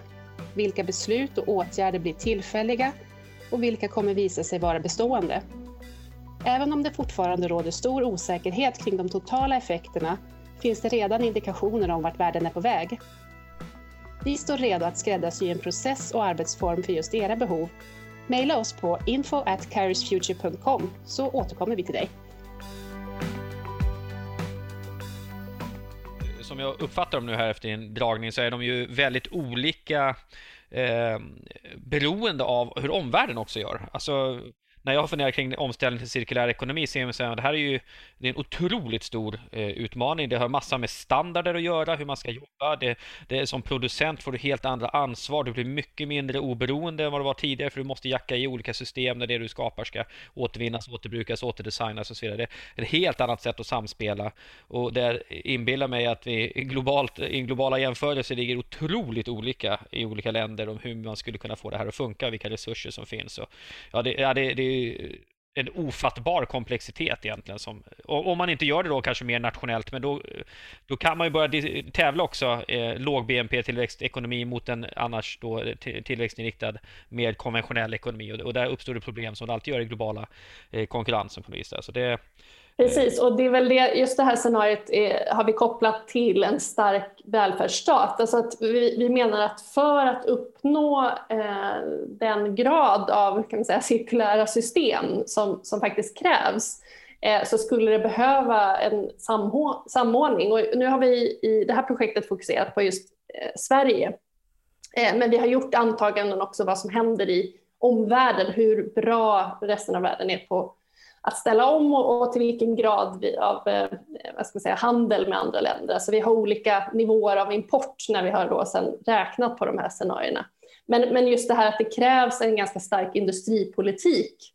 Vilka beslut och åtgärder blir tillfälliga? Och vilka kommer visa sig vara bestående? Även om det fortfarande råder stor osäkerhet kring de totala effekterna finns det redan indikationer om vart världen är på väg. Vi står redo att skräddarsy en process och arbetsform för just era behov. Maila oss på info at så återkommer vi till dig. som jag uppfattar dem nu här efter en dragning så är de ju väldigt olika eh, beroende av hur omvärlden också gör. Alltså när jag funderar kring omställning till cirkulär ekonomi ser jag att det här är ju det är en otroligt stor eh, utmaning. Det har massa med standarder att göra, hur man ska jobba. Det, det är som producent får du helt andra ansvar. Du blir mycket mindre oberoende än vad du var tidigare för du måste jacka i olika system när det du skapar ska återvinnas, återbrukas, återdesignas och så vidare. Det är ett helt annat sätt att samspela och det inbillar mig att vi globalt, i globala jämförelser ligger otroligt olika i olika länder om hur man skulle kunna få det här att funka, vilka resurser som finns. Och, ja, det, ja, det, det Eh, en ofattbar komplexitet egentligen. Som, om man inte gör det då kanske mer nationellt, men då, eh, då kan man ju börja tävla också eh, låg BNP-tillväxtekonomi mot en annars då eh, tillväxtinriktad, mer konventionell ekonomi. Och, och där uppstår det problem som det alltid gör i globala eh, konkurrensen på något vis. Så det, Precis, och det är väl det, just det här scenariot är, har vi kopplat till en stark välfärdsstat. Alltså att vi, vi menar att för att uppnå eh, den grad av kan man säga, cirkulära system som, som faktiskt krävs eh, så skulle det behöva en samordning. Och nu har vi i det här projektet fokuserat på just eh, Sverige. Eh, men vi har gjort antaganden också vad som händer i omvärlden, hur bra resten av världen är på att ställa om och, och till vilken grad vi, av eh, vad ska man säga, handel med andra länder. Alltså vi har olika nivåer av import när vi har då sen räknat på de här scenarierna. Men, men just det här att det krävs en ganska stark industripolitik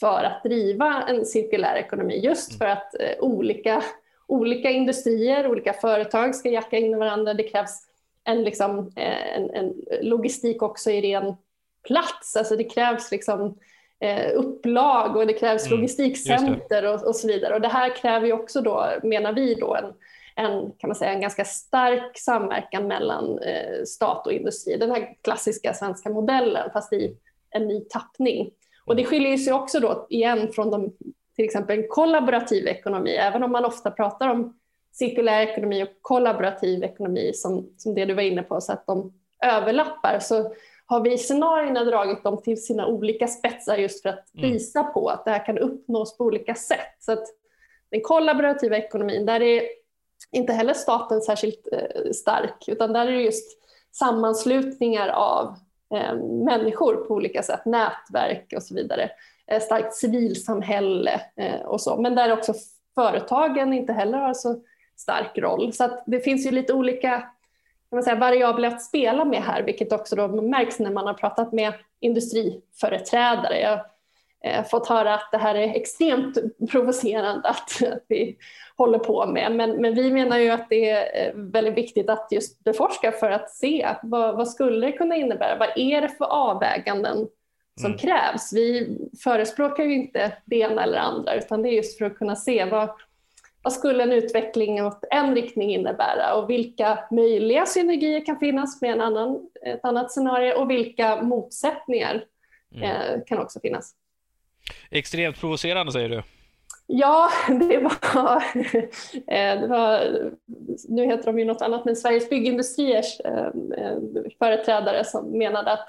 för att driva en cirkulär ekonomi, just för att eh, olika, olika industrier, olika företag ska jacka in i varandra. Det krävs en, liksom, eh, en, en logistik också i ren plats, alltså det krävs liksom eh, upplag och det krävs mm, logistikcenter och, och, så vidare. Och det här kräver ju också då, menar vi, då en, en, kan man säga, en ganska stark samverkan mellan eh, stat och industri. Den här klassiska svenska modellen, fast i en ny tappning. Och det skiljer sig också då igen från de, till exempel en kollaborativ ekonomi, även om man ofta pratar om cirkulär ekonomi och kollaborativ ekonomi som, som det du var inne på, så att de överlappar, så har vi i scenarierna dragit dem till sina olika spetsar just för att mm. visa på att det här kan uppnås på olika sätt. Så att den kollaborativa ekonomin, där är inte heller staten särskilt eh, stark, utan där är det just sammanslutningar av eh, människor på olika sätt, nätverk och så vidare. Eh, starkt civilsamhälle eh, och så, men där också företagen inte heller har så stark roll. Så att det finns ju lite olika kan man säga, variabler att spela med här, vilket också då märks när man har pratat med industriföreträdare. Jag har fått höra att det här är extremt provocerande att, att vi håller på med, men, men vi menar ju att det är väldigt viktigt att just beforska för att se vad, vad skulle det kunna innebära? Vad är det för avväganden som mm. krävs? Vi förespråkar ju inte det ena eller andra, utan det är just för att kunna se vad, vad skulle en utveckling åt en riktning innebära och vilka möjliga synergier kan finnas med en annan, ett annat scenario och vilka motsättningar mm. eh, kan också finnas. Extremt provocerande säger du. Ja, det var, eh, det var, nu heter de ju något annat, men Sveriges byggindustriers eh, företrädare som menade att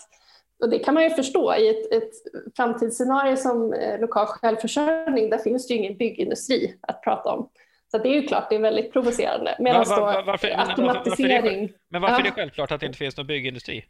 och det kan man ju förstå i ett, ett framtidsscenario som lokal självförsörjning, där finns det ju ingen byggindustri att prata om. Så det är ju klart, det är väldigt provocerande. Medan var, var, varför, automatisering... Varför det, men varför är det självklart att det inte finns någon byggindustri?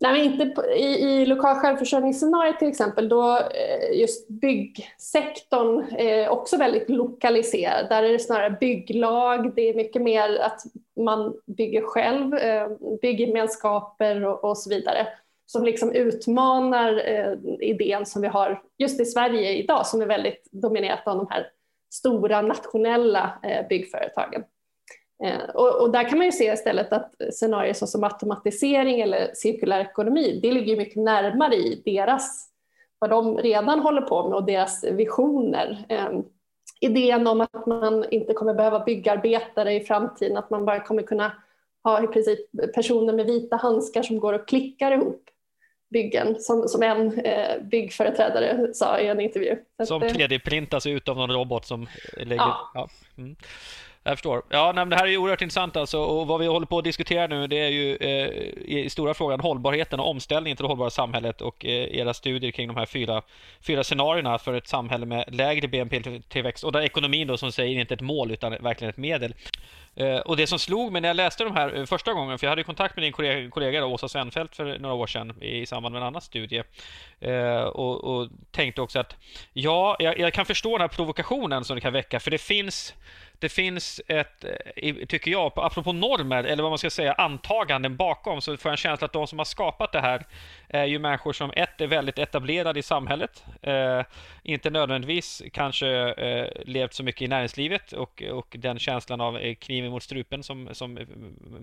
Nej, inte i, i lokal självförsörjningsscenariot till exempel, då eh, just byggsektorn är också väldigt lokaliserad. Där är det snarare bygglag, det är mycket mer att man bygger själv, eh, byggemenskaper och, och så vidare som liksom utmanar eh, idén som vi har just i Sverige idag som är väldigt dominerat av de här stora nationella eh, byggföretagen. Eh, och, och, där kan man ju se istället att scenarier som automatisering eller cirkulär ekonomi, det ligger mycket närmare i deras, vad de redan håller på med och deras visioner. Ehm, idén om att man inte kommer behöva byggarbetare i framtiden, att man bara kommer kunna ha i princip personer med vita handskar som går och klickar ihop byggen som, som en eh, byggföreträdare sa i en intervju. Som 3D-printas ut av någon robot som lägger... Ja. ja. Mm. Jag förstår. Ja, nej, det här är ju oerhört intressant alltså och vad vi håller på att diskutera nu det är ju eh, i stora frågan hållbarheten och omställningen till det hållbara samhället och eh, era studier kring de här fyra, fyra scenarierna för ett samhälle med lägre BNP-tillväxt och där ekonomin då som säger inte ett mål utan verkligen ett medel. Eh, och det som slog mig när jag läste de här eh, första gången, för jag hade kontakt med din kollega, kollega Åsa Svenfeldt för några år sedan i samband med en annan studie. Eh, och, och tänkte också att ja, jag, jag, kan förstå den här provokationen som det kan väcka, för det finns det finns ett, eh, tycker jag, apropå normer, eller vad man ska säga, antaganden bakom, så får jag en känsla att de som har skapat det här är ju människor som ett är väldigt etablerade i samhället, eh, inte nödvändigtvis kanske eh, levt så mycket i näringslivet och, och den känslan av eh, kniven mot strupen som, som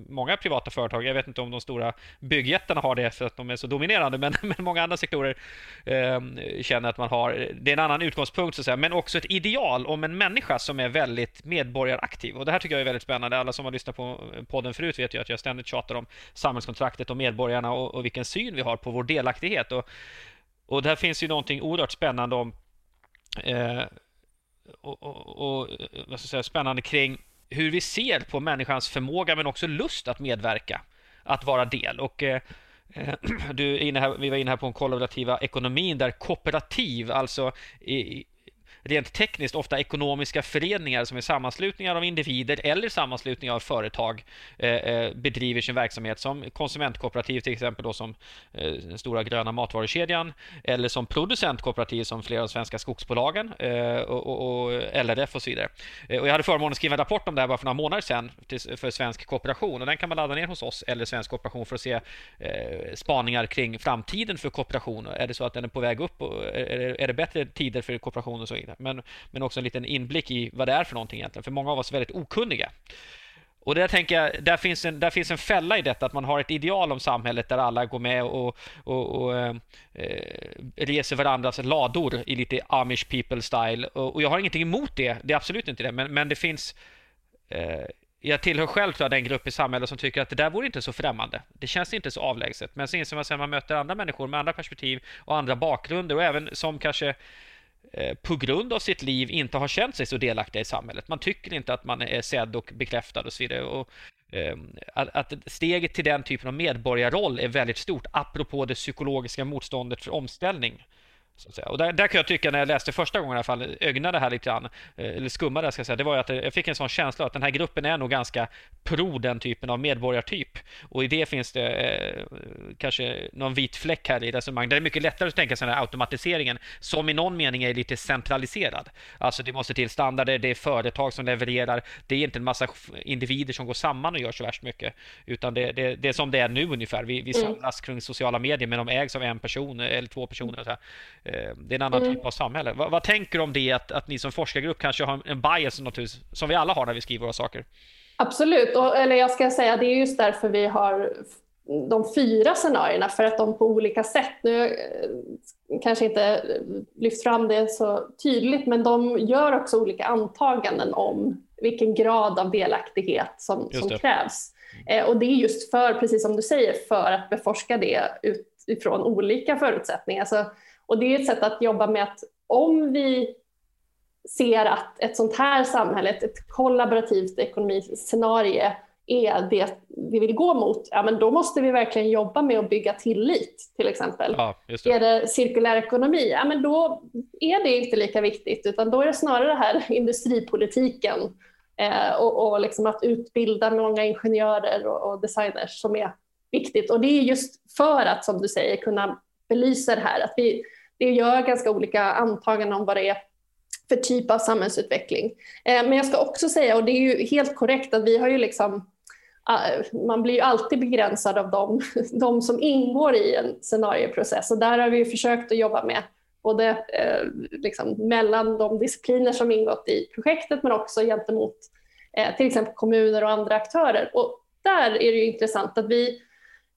många privata företag, jag vet inte om de stora byggjättarna har det för att de är så dominerande, men, men många andra sektorer eh, känner att man har, det är en annan utgångspunkt så att säga, men också ett ideal om en människa som är väldigt medborgaraktiv. Och det här tycker jag är väldigt spännande. Alla som har lyssnat på podden förut vet ju att jag ständigt tjatar om samhällskontraktet och medborgarna och, och vilken syn vi har på vår delaktighet. Och, och där finns ju någonting oerhört spännande om eh, och, och, och, vad ska jag säga, spännande kring hur vi ser på människans förmåga men också lust att medverka, att vara del. Och eh, eh du är inne här, vi var inne här på den kollaborativa ekonomin där kooperativ, alltså i, rent tekniskt ofta ekonomiska föreningar som är sammanslutningar av individer eller sammanslutningar av företag eh, eh, bedriver sin verksamhet som konsumentkooperativ till exempel då som eh, den stora gröna matvarukedjan eller som producentkooperativ som flera av de svenska skogsbolagen eh, och, och, och LRF och så vidare. Eh, och jag hade förmånen att skriva en rapport om det här bara för några månader sedan för Svensk Kooperation och den kan man ladda ner hos oss eller Svensk Kooperation för att se spaningar kring framtiden för kooperation. Är det så att den är på väg upp? Är det bättre tider för kooperation och så vidare? Men, men också en liten inblick i vad det är för någonting egentligen. För många av oss är väldigt okunniga. Och där tänker jag, där finns, en, där finns en fälla i detta, att man har ett ideal om samhället där alla går med och, och, och eh, reser varandras lador i lite Amish people style. Och, och, jag har ingenting emot det, det är absolut inte det, men, men det finns eh, jag tillhör själv tror jag, den grupp i samhället som tycker att det där vore inte så främmande. Det känns inte så avlägset. Men sen inser man sen man möter andra människor med andra perspektiv och andra bakgrunder och även som kanske Eh, på grund av sitt liv inte har känt sig så delaktiga i samhället. Man tycker inte att man är sedd och bekräftad och så vidare. Och, ehm, att, steget till den typen av medborgarroll är väldigt stort, apropå det psykologiska motståndet för omställning. Och där, där, kan jag tycka, när jag läste första gången i alla fall, ögnade här lite grann, eh, eller skummade ska jag säga, det var att jag fick en sån känsla att den här gruppen är nog ganska pro den typen av medborgartyp. Och i det finns det eh, kanske någon vit fläck här i resonemang. Det är mycket lättare att tänka sig den här automatiseringen som i någon mening är lite centraliserad. Alltså det måste till standarder, det är företag som levererar, det är inte en massa individer som går samman och gör så värst mycket. Utan det, det, det är som det är nu ungefär. Vi, vi mm. samlas kring sociala medier men de ägs av en person eller två personer. Så Eh, det är en annan mm. typ av samhälle. Vad, vad, tänker du om det, att, att ni som forskargrupp kanske har en bias som vi alla har när vi skriver våra saker? Absolut, och, eller jag ska säga det är just därför vi har de fyra scenarierna för att de på olika sätt, nu eh, kanske inte lyft fram det så tydligt, men de gör också olika antaganden om vilken grad av delaktighet som, som krävs. Eh, och det är just för, precis som du säger, för att beforska det utifrån olika förutsättningar. Så och det är ett sätt att jobba med att om vi ser att ett sånt här samhälle, ett kollaborativt ekonomiscenario är det vi vill gå mot, ja men då måste vi verkligen jobba med att bygga tillit till exempel. Ja, det. Är det cirkulär ekonomi, ja men då är det inte lika viktigt utan då är det snarare det här industripolitiken eh, och, och liksom att utbilda många ingenjörer och, och designers som är viktigt. Och det är just för att, som du säger, kunna belysa det här, att vi det gör ganska olika antaganden om vad det är för typ av samhällsutveckling. Eh, men jag ska också säga, och det är ju helt korrekt, att vi har ju liksom ah, man blir ju alltid begränsad av dem, de som ingår i en scenarieprocess och där har vi försökt att jobba med både eh, liksom, mellan de discipliner som ingått i projektet men också gentemot eh, till exempel kommuner och andra aktörer. Och där är det ju intressant att vi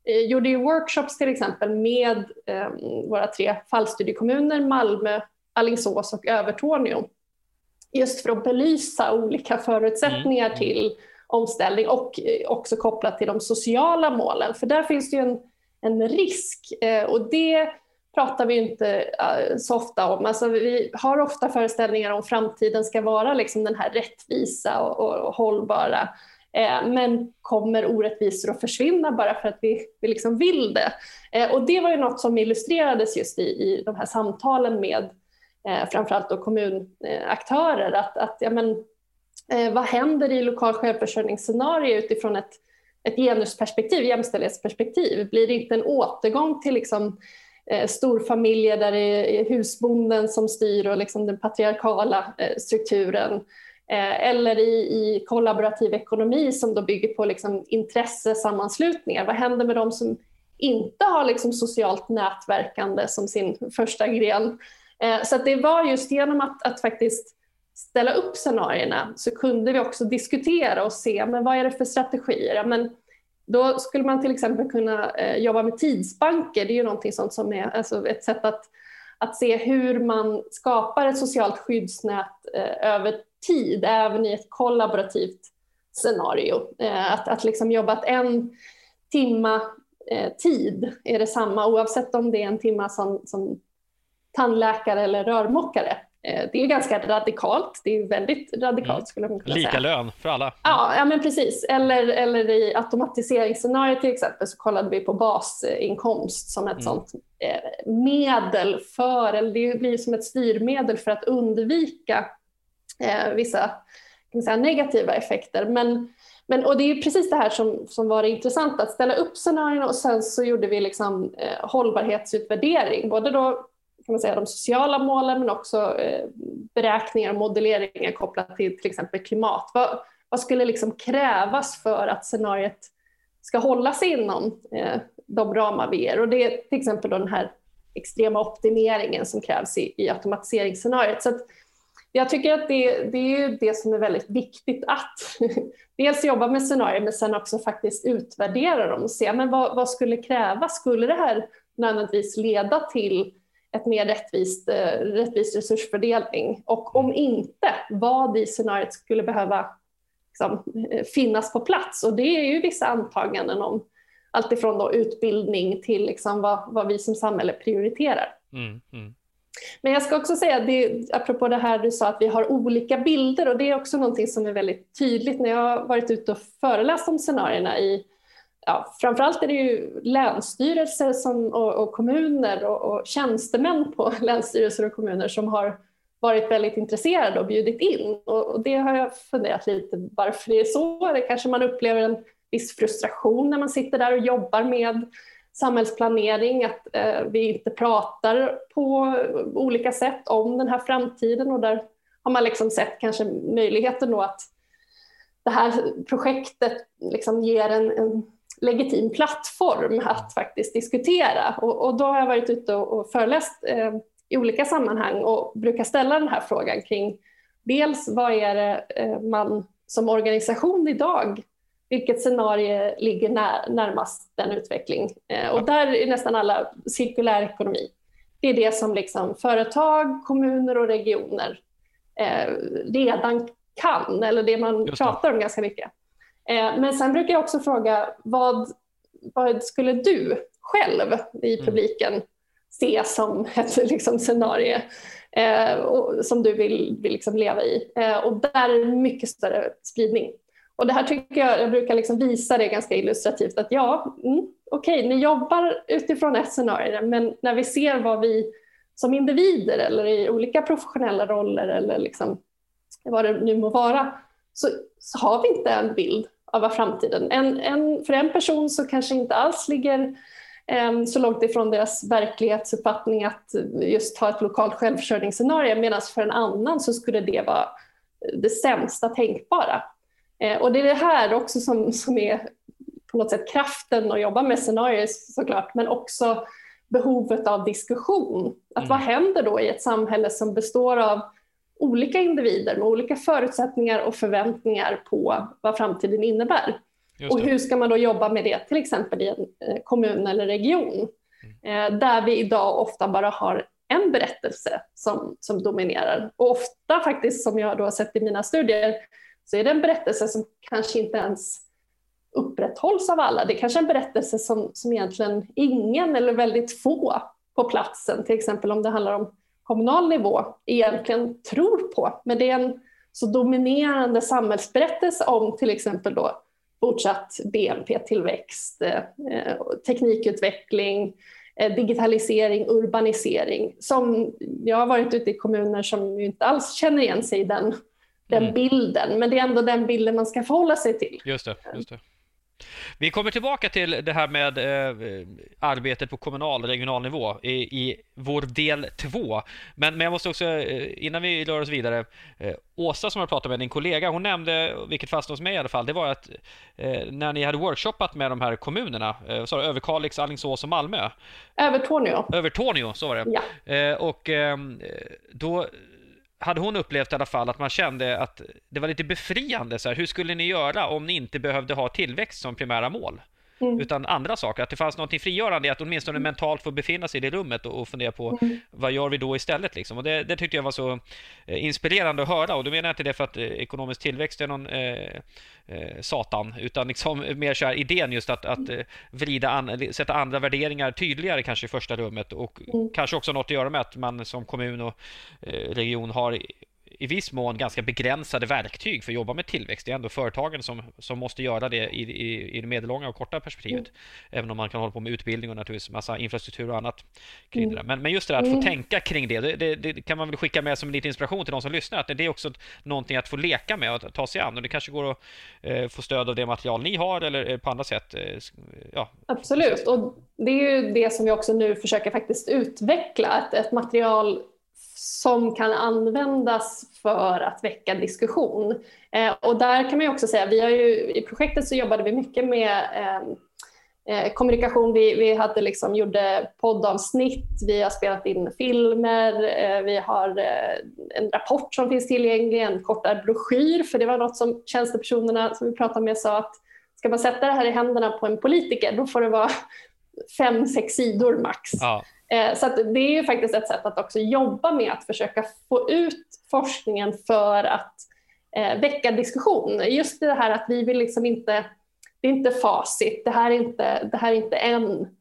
gjorde ju workshops till exempel med eh, våra tre fallstudiekommuner Malmö, Alingsås och Övertorneå. Just för att belysa olika förutsättningar mm. till omställning och eh, också kopplat till de sociala målen. För där finns det ju en, en risk eh, och det pratar vi inte så ofta om. Alltså, vi har ofta föreställningar om framtiden ska vara liksom den här rättvisa och, och hållbara Eh, Eh, men kommer orättvisor att försvinna bara för att vi, vi liksom vill det? Eh, och det var ju något som illustrerades just i, i de här samtalen med eh, framförallt då kommunaktörer, att, att ja, men, eh, vad händer i lokal självförsörjningsscenario utifrån ett, ett genusperspektiv, jämställdhetsperspektiv? Blir det inte en återgång till liksom, storfamiljer där det är husbonden som styr och liksom den patriarkala strukturen? Eh, eller i, i, kollaborativ ekonomi som då bygger på liksom intressesammanslutningar. Vad händer med de som inte har liksom socialt nätverkande som sin första gren? Eh, så det var just genom att, att faktiskt ställa upp scenarierna så kunde vi också diskutera och se men vad är det för strategier. Ja, men då skulle man till exempel kunna eh, jobba med tidsbanker. Det är ju någonting sånt som är alltså ett sätt att, att se hur man skapar ett socialt skyddsnät över tid, även i ett kollaborativt scenario. Eh, att, att liksom jobba att en timma eh, tid är detsamma oavsett om det är en timma som, som tandläkare eller rörmokare. Eh, det är ganska radikalt. Det är väldigt radikalt mm. skulle man kunna Lika säga. lön för alla. Ja, ja men precis. Eller, eller i automatiseringsscenariot till exempel så kollade vi på basinkomst som ett mm. sånt medel för, eller det blir som ett styrmedel för att undvika eh, vissa kan säga, negativa effekter. Men, men, och det är precis det här som, som var det intressanta, att ställa upp scenarierna och sen så gjorde vi liksom, eh, hållbarhetsutvärdering, både då kan man säga, de sociala målen men också eh, beräkningar och modelleringar kopplat till till exempel klimat. Vad, vad skulle liksom krävas för att scenariet ska hålla sig inom eh, de ramar vi ger? Och det är till exempel den här extrema optimeringen som krävs i, i automatiseringsscenariet. Så jag tycker att det, det är det som är väldigt viktigt att dels jobba med scenarier men sen också faktiskt utvärdera dem och se men vad, vad skulle krävas. Skulle det här nödvändigtvis leda till ett mer rättvist, eh, rättvis resursfördelning? Och om inte, vad i scenariet skulle behöva liksom, eh, finnas på plats? Och det är ju vissa antaganden om alltifrån då utbildning till liksom vad, vad vi som samhälle prioriterar. Mm, mm. Men jag ska också säga, det, apropå det här du sa att vi har olika bilder och det är också någonting som är väldigt tydligt när jag har varit ute och föreläst om scenarierna i ja, framförallt är det ju länsstyrelser som, och, och kommuner och, och tjänstemän på länsstyrelser och kommuner som har varit väldigt intresserade och bjudit in. Och, och, det har jag funderat lite varför det är så. Det kanske man upplever en viss frustration när man sitter där och jobbar med samhällsplanering, att eh, vi inte pratar på olika sätt om den här framtiden och där har man liksom sett kanske möjligheten då att det här projektet liksom ger en, en legitim plattform att faktiskt diskutera. Och, och, då har jag varit ute och, och föreläst eh, i olika sammanhang och brukar ställa den här frågan kring dels vad är det eh, man som organisation idag vilket scenario ligger när, närmast den utveckling? Eh, och där är nästan alla cirkulär ekonomi. Det är det som liksom företag, kommuner och regioner eh, redan kan, eller det man det. pratar om ganska mycket. Eh, men sen brukar jag också fråga, vad, vad skulle du själv i mm. publiken mm. se som ett liksom, scenario eh, och, som du vill, vill liksom leva i? Eh, och där är det mycket större spridning. Och det här tycker jag, jag brukar liksom visa det ganska illustrativt att ja, mm, okej, okay, ni jobbar utifrån ett scenario, men när vi ser vad vi som individer eller i olika professionella roller eller liksom vad det nu må vara, så, så har vi inte en bild av vad framtiden. En, en, för en person så kanske inte alls ligger um, så långt ifrån deras verklighetsuppfattning att just ha ett lokalt självförsörjningsscenario medan för en annan så skulle det vara det sämsta tänkbara. Eh, och det är det här också som, som är på något sätt kraften att jobba med scenarier såklart, men också behovet av diskussion. Att mm. Vad händer då i ett samhälle som består av olika individer med olika förutsättningar och förväntningar på vad framtiden innebär? Och hur ska man då jobba med det till exempel i en eh, kommun eller region? Mm. Eh, där vi idag ofta bara har en berättelse som, som dominerar. Och ofta faktiskt, som jag då har sett i mina studier, så är det en berättelse som kanske inte ens upprätthålls av alla. Det är kanske är en berättelse som, som egentligen ingen eller väldigt få på platsen, till exempel om det handlar om kommunal nivå, egentligen tror på. Men det är en så dominerande samhällsberättelse om till exempel då fortsatt BNP-tillväxt, eh, teknikutveckling, eh, digitalisering, urbanisering som jag har varit ute i kommuner som inte alls känner igen sig i den den mm. bilden. Men det är ändå den bilden man ska förhålla sig till. Just det. Just det. Vi kommer tillbaka till det här med eh, arbetet på kommunal och regional nivå i, i vår del två. Men, men jag måste också, eh, innan vi rör oss vidare, eh, Åsa som jag pratade med, din kollega, hon nämnde, vilket fastnade hos mig i alla fall, det var att eh, när ni hade workshoppat med de här kommunerna, eh, så Överkalix, Alingsås och Malmö. Övertorneå. Övertorneå, så var det. Ja. Eh, och ehm, då hade hon upplevt i alla fall att man kände att det var lite befriande. Så här, hur skulle ni göra om ni inte behövde ha tillväxt som primära mål? Mm. Utan andra saker, att det fanns något frigörande i att åtminstone mm. mentalt få befinna sig i det rummet och, och fundera på mm. vad gör vi då istället? Liksom. Och det, det, tyckte jag var så eh, inspirerande att höra. Och då menar jag inte det för att eh, ekonomisk tillväxt är någon eh, eh, satan, utan liksom mer så här idén just att, att eh, vrida an, sätta andra värderingar tydligare kanske i första rummet och mm. kanske också något att göra med att man som kommun och region har i viss mån ganska begränsade verktyg för att jobba med tillväxt. Det är ändå företagen som, som måste göra det i, i, i det medellånga och korta perspektivet. Mm. Även om man kan hålla på med utbildning och naturligtvis massa infrastruktur och annat kring mm. det. Men, men just det där att få mm. tänka kring det, det, det, kan man väl skicka med som lite inspiration till de som lyssnar. Att det är också någonting att få leka med och ta sig an. Och det kanske går att eh, få stöd av det material ni har eller på andra sätt. Eh, ja. Absolut, och det är ju det som vi också nu försöker faktiskt utveckla. Ett, ett material som kan användas för att väcka diskussion. Eh, och där kan man ju också säga, vi har ju, i projektet så jobbade vi mycket med eh, eh, kommunikation. Vi, vi hade liksom, gjorde poddavsnitt, vi har spelat in filmer, eh, vi har eh, en rapport som finns tillgänglig, en kortare broschyr, för det var något som tjänstepersonerna som vi pratade med sa att ska man sätta det här i händerna på en politiker, då får det vara fem, sex sidor max. Ja. Eh, så det är ju faktiskt ett sätt att också jobba med att försöka få ut forskningen för att eh, väcka diskussion. Just det här att vi vill liksom inte, det är inte facit, det här är inte, det här är inte en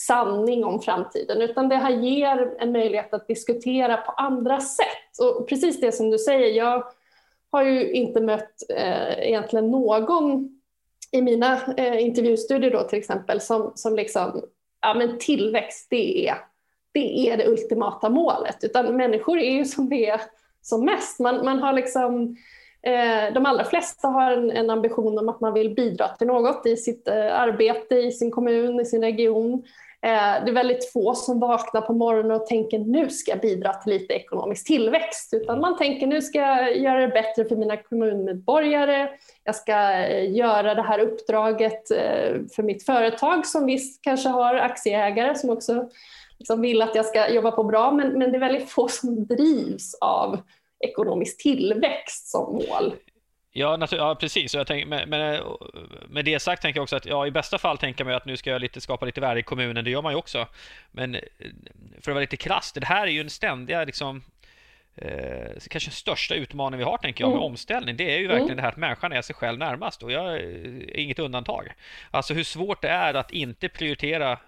sanning om framtiden, utan det här ger en möjlighet att diskutera på andra sätt. Och precis det som du säger, jag har ju inte mött eh, egentligen någon i mina eh, intervjustudier då till exempel som, som liksom ja, men tillväxt det är, det är det ultimata målet. Utan människor är ju som det är som mest. Man, man har liksom, eh, de allra flesta har en, en, ambition om att man vill bidra till något i sitt eh, arbete, i sin kommun, i sin region. Eh, det är väldigt få som vaknar på morgonen och tänker nu ska jag bidra till lite ekonomisk tillväxt. Utan man tänker nu ska jag göra det bättre för mina kommunmedborgare. Jag ska eh, göra det här uppdraget eh, för mitt företag som visst kanske har aktieägare som också liksom vill att jag ska jobba på bra. Men, men det är väldigt få som drivs av ekonomisk tillväxt som mål. Ja, ja precis. jag tänker, med, med, med, det sagt tänker jag också att ja, i bästa fall tänker man att nu ska jag lite, skapa lite värde i kommunen. Det gör man ju också. Men eh, för att vara lite krasst, det här är ju en ständiga liksom, eh, kanske största utmaningen vi har tänker jag med mm. omställning. Det är ju verkligen mm. det här att människan är sig själv närmast och jag är inget undantag. Alltså hur svårt det är att inte prioritera Eh,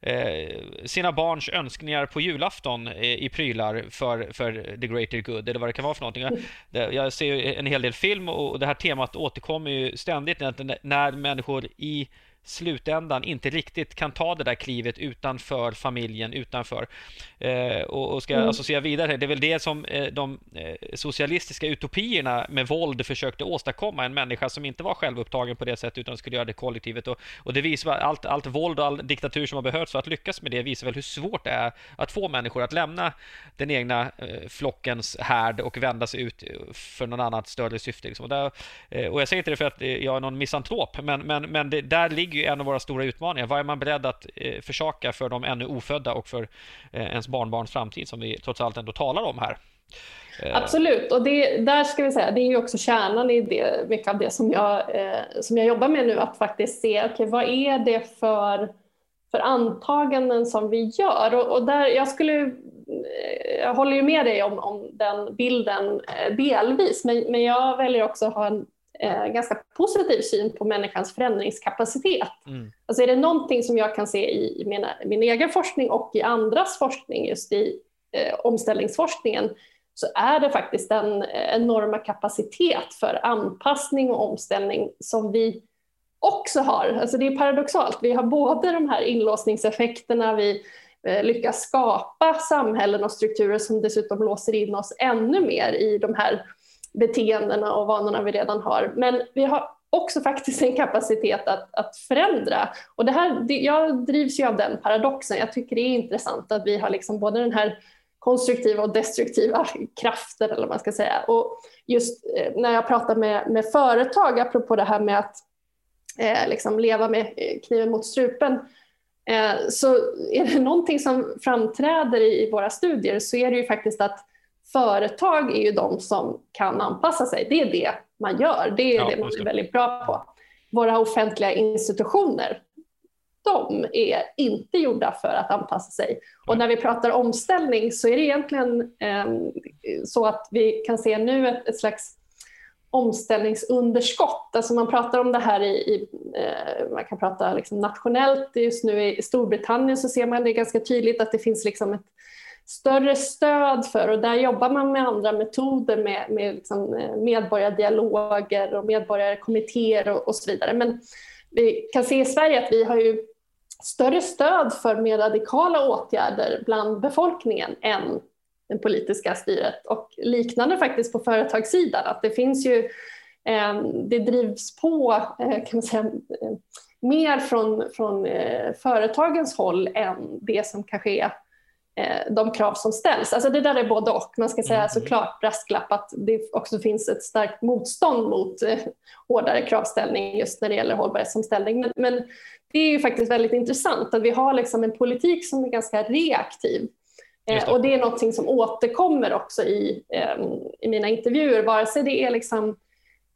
Eh, sina barns önskningar på julafton i prylar för, för the greater good, eller vad det kan vara för någonting. Jag, jag ser en hel del film och det här temat återkommer ju ständigt när människor i slutändan inte riktigt kan ta det där klivet utanför familjen, utanför eh, och, och, ska mm. associera vidare. Det är väl det som eh, de eh, socialistiska utopierna med våld försökte åstadkomma. En människa som inte var självupptagen på det sättet utan skulle göra det kollektivet. Och, och det visar allt, allt våld och all diktatur som har behövts för att lyckas med det visar väl hur svårt det är att få människor att lämna den egna eh, flockens härd och vända sig ut för någon annat större syfte. Liksom. Och, där, eh, och jag säger inte det för att jag är någon misantrop, men, men, men det, där ligger ju en av våra stora utmaningar. Vad är man beredd att eh, försaka för de ännu ofödda och för eh, ens barnbarns framtid som vi trots allt ändå talar om här? Eh, Absolut, och det, där ska vi säga, det är ju också kärnan i det, mycket av det som jag, eh, som jag jobbar med nu, att faktiskt se okay, vad är det för, för antaganden som vi gör. Och, och där, jag, skulle, eh, jag håller ju med dig om, om den bilden eh, delvis, men, men jag väljer också att ha en eh, ganska positiv syn på människans förändringskapacitet. Mm. Alltså är det någonting som jag kan se i mina, min egen forskning och i andras forskning, just i eh, omställningsforskningen, så är det faktiskt en enorma kapacitet för anpassning och omställning som vi också har. Alltså det är paradoxalt, vi har både de här inlåsningseffekterna, vi eh, lyckas skapa samhällen och strukturer som dessutom låser in oss ännu mer i de här beteendena och vanorna vi redan har. Men vi har också faktiskt en kapacitet att, att förändra. Och det här, det, jag drivs ju av den paradoxen. Jag tycker det är intressant att vi har liksom både den här konstruktiva och destruktiva krafter, eller vad man ska säga. Och just eh, när jag pratar med, med företag, apropå det här med att eh, liksom leva med eh, kniven mot strupen, eh, så är det någonting som framträder i, i våra studier så är det ju faktiskt att företag är ju de som kan anpassa sig. Det är det man gör. Det är ja, det man är väldigt bra på. Våra offentliga institutioner, de är inte gjorda för att anpassa sig. Och när vi pratar omställning så är det egentligen eh, så att vi kan se nu ett, ett slags omställningsunderskott. Alltså man pratar om det här i, i eh, man kan prata liksom nationellt. Just nu i Storbritannien så ser man det ganska tydligt att det finns liksom ett större stöd för och där jobbar man med andra metoder med, med liksom eh, medborgardialoger och medborgarkommittéer och, och så vidare. Men vi kan se i Sverige att vi har ju större stöd för mer radikala åtgärder bland befolkningen än det politiska styret och liknande faktiskt på företagssidan. Att det finns ju, eh, det drivs på eh, kan man säga, mer från, från företagens håll än det som kanske är de krav som ställs. Alltså det där är både och. Man ska säga mm. såklart brasklapp att det också finns ett starkt motstånd mot eh, hårdare kravställning just när det gäller hållbarhetsomställning. Men, men det är ju faktiskt väldigt intressant att vi har liksom en politik som är ganska reaktiv. Eh, och det är något som återkommer också i, eh, i mina intervjuer, vare sig det är liksom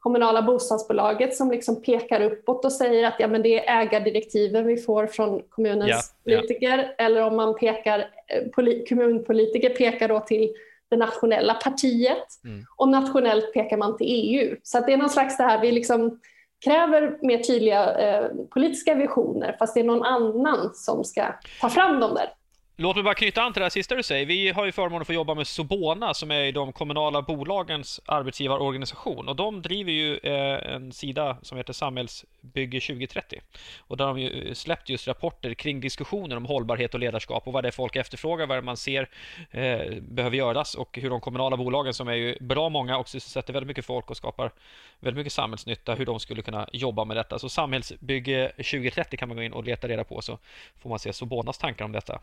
kommunala bostadsbolaget som liksom pekar uppåt och säger att ja, men det är ägardirektiven vi får från kommunens ja, politiker. Ja. Eller om man pekar, eh, kommunpolitiker pekar då till det nationella partiet mm. och nationellt pekar man till EU. Så det är någon slags det här, vi liksom kräver mer tydliga eh, politiska visioner fast det är någon annan som ska ta fram dem där. Låt mig bara knyta an till det här sista du säger. Vi har ju förmånen att få jobba med Sobona som är de kommunala bolagens arbetsgivarorganisation och de driver ju eh, en sida som heter Samhällsbygge 2030 och där har de ju eh, släppt just rapporter kring diskussioner om hållbarhet och ledarskap och vad det är folk efterfrågar, vad man ser eh, behöver göras och hur de kommunala bolagen som är ju bra många och sysselsätter väldigt mycket folk och skapar väldigt mycket samhällsnytta, hur de skulle kunna jobba med detta. Så Samhällsbygge 2030 kan man gå in och leta reda på så får man se Sobonas tankar om detta.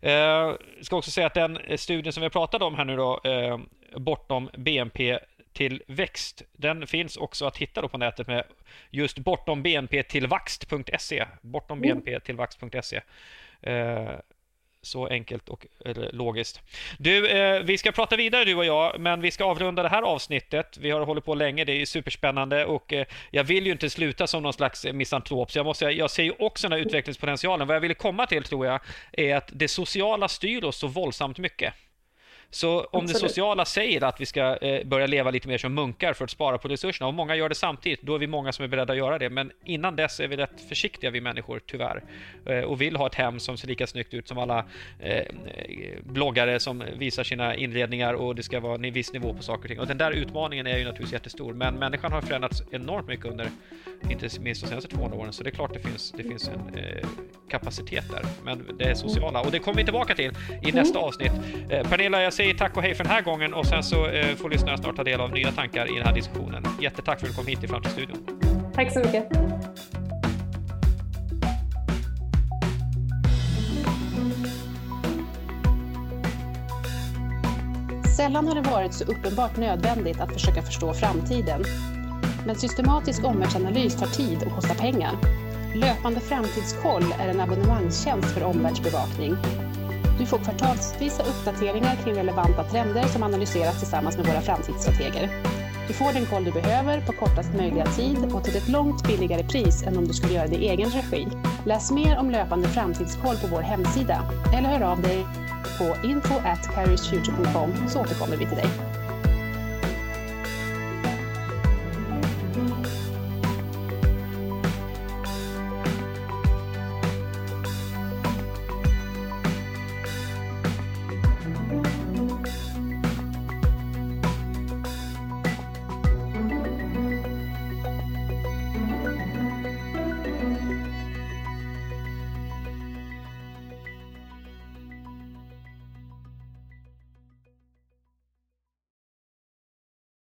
Jag eh, ska också säga att den studien som vi pratat om här nu då, eh, bortom BNP tillväxt. Den finns också att hitta på nätet med just bortom bnptillvaxt.se. Bortom bnptillvaxt.se. Så enkelt och logiskt. Du, eh, vi ska prata vidare du och jag, men vi ska avrunda det här avsnittet. Vi har hållit på länge, det är superspännande och eh, jag vill ju inte sluta som någon slags misantrop, så jag, måste, jag ser ju också den här utvecklingspotentialen. Vad jag ville komma till tror jag är att det sociala styr oss så våldsamt mycket. Så om Absolut. det sociala säger att vi ska eh, börja leva lite mer som munkar för att spara på resurserna, och många gör det samtidigt, då är vi många som är beredda att göra det. Men innan dess är vi rätt försiktiga, vi människor, tyvärr. Eh, och vill ha ett hem som ser lika snyggt ut som alla eh, bloggare som visar sina inredningar och det ska vara en viss nivå på saker och ting. Och den där utmaningen är ju naturligtvis jättestor, men människan har förändrats enormt mycket under, inte minst de senaste 200 åren, så det är klart det finns, det finns en eh, kapacitet där. Men det är sociala, och det kommer vi tillbaka till i mm. nästa avsnitt. Eh, Pernilla, jag säger tack och hej för den här gången och sen så eh, får lyssnarna snart ta del av nya tankar i den här diskussionen. Jättetack för att du kom hit till Framtidsstudion. Tack så mycket. Sällan har det varit så uppenbart nödvändigt att försöka förstå framtiden. Men systematisk omvärldsanalys tar tid och kostar pengar. Löpande framtidskoll är en abonnemangstjänst för omvärldsbevakning du får kvartalsvisa uppdateringar kring relevanta trender som analyseras tillsammans med våra framtidsstrateger. Du får den koll du behöver på kortast möjliga tid och till ett långt billigare pris än om du skulle göra det i egen regi. Läs mer om löpande framtidskoll på vår hemsida eller hör av dig på info at så återkommer vi till dig.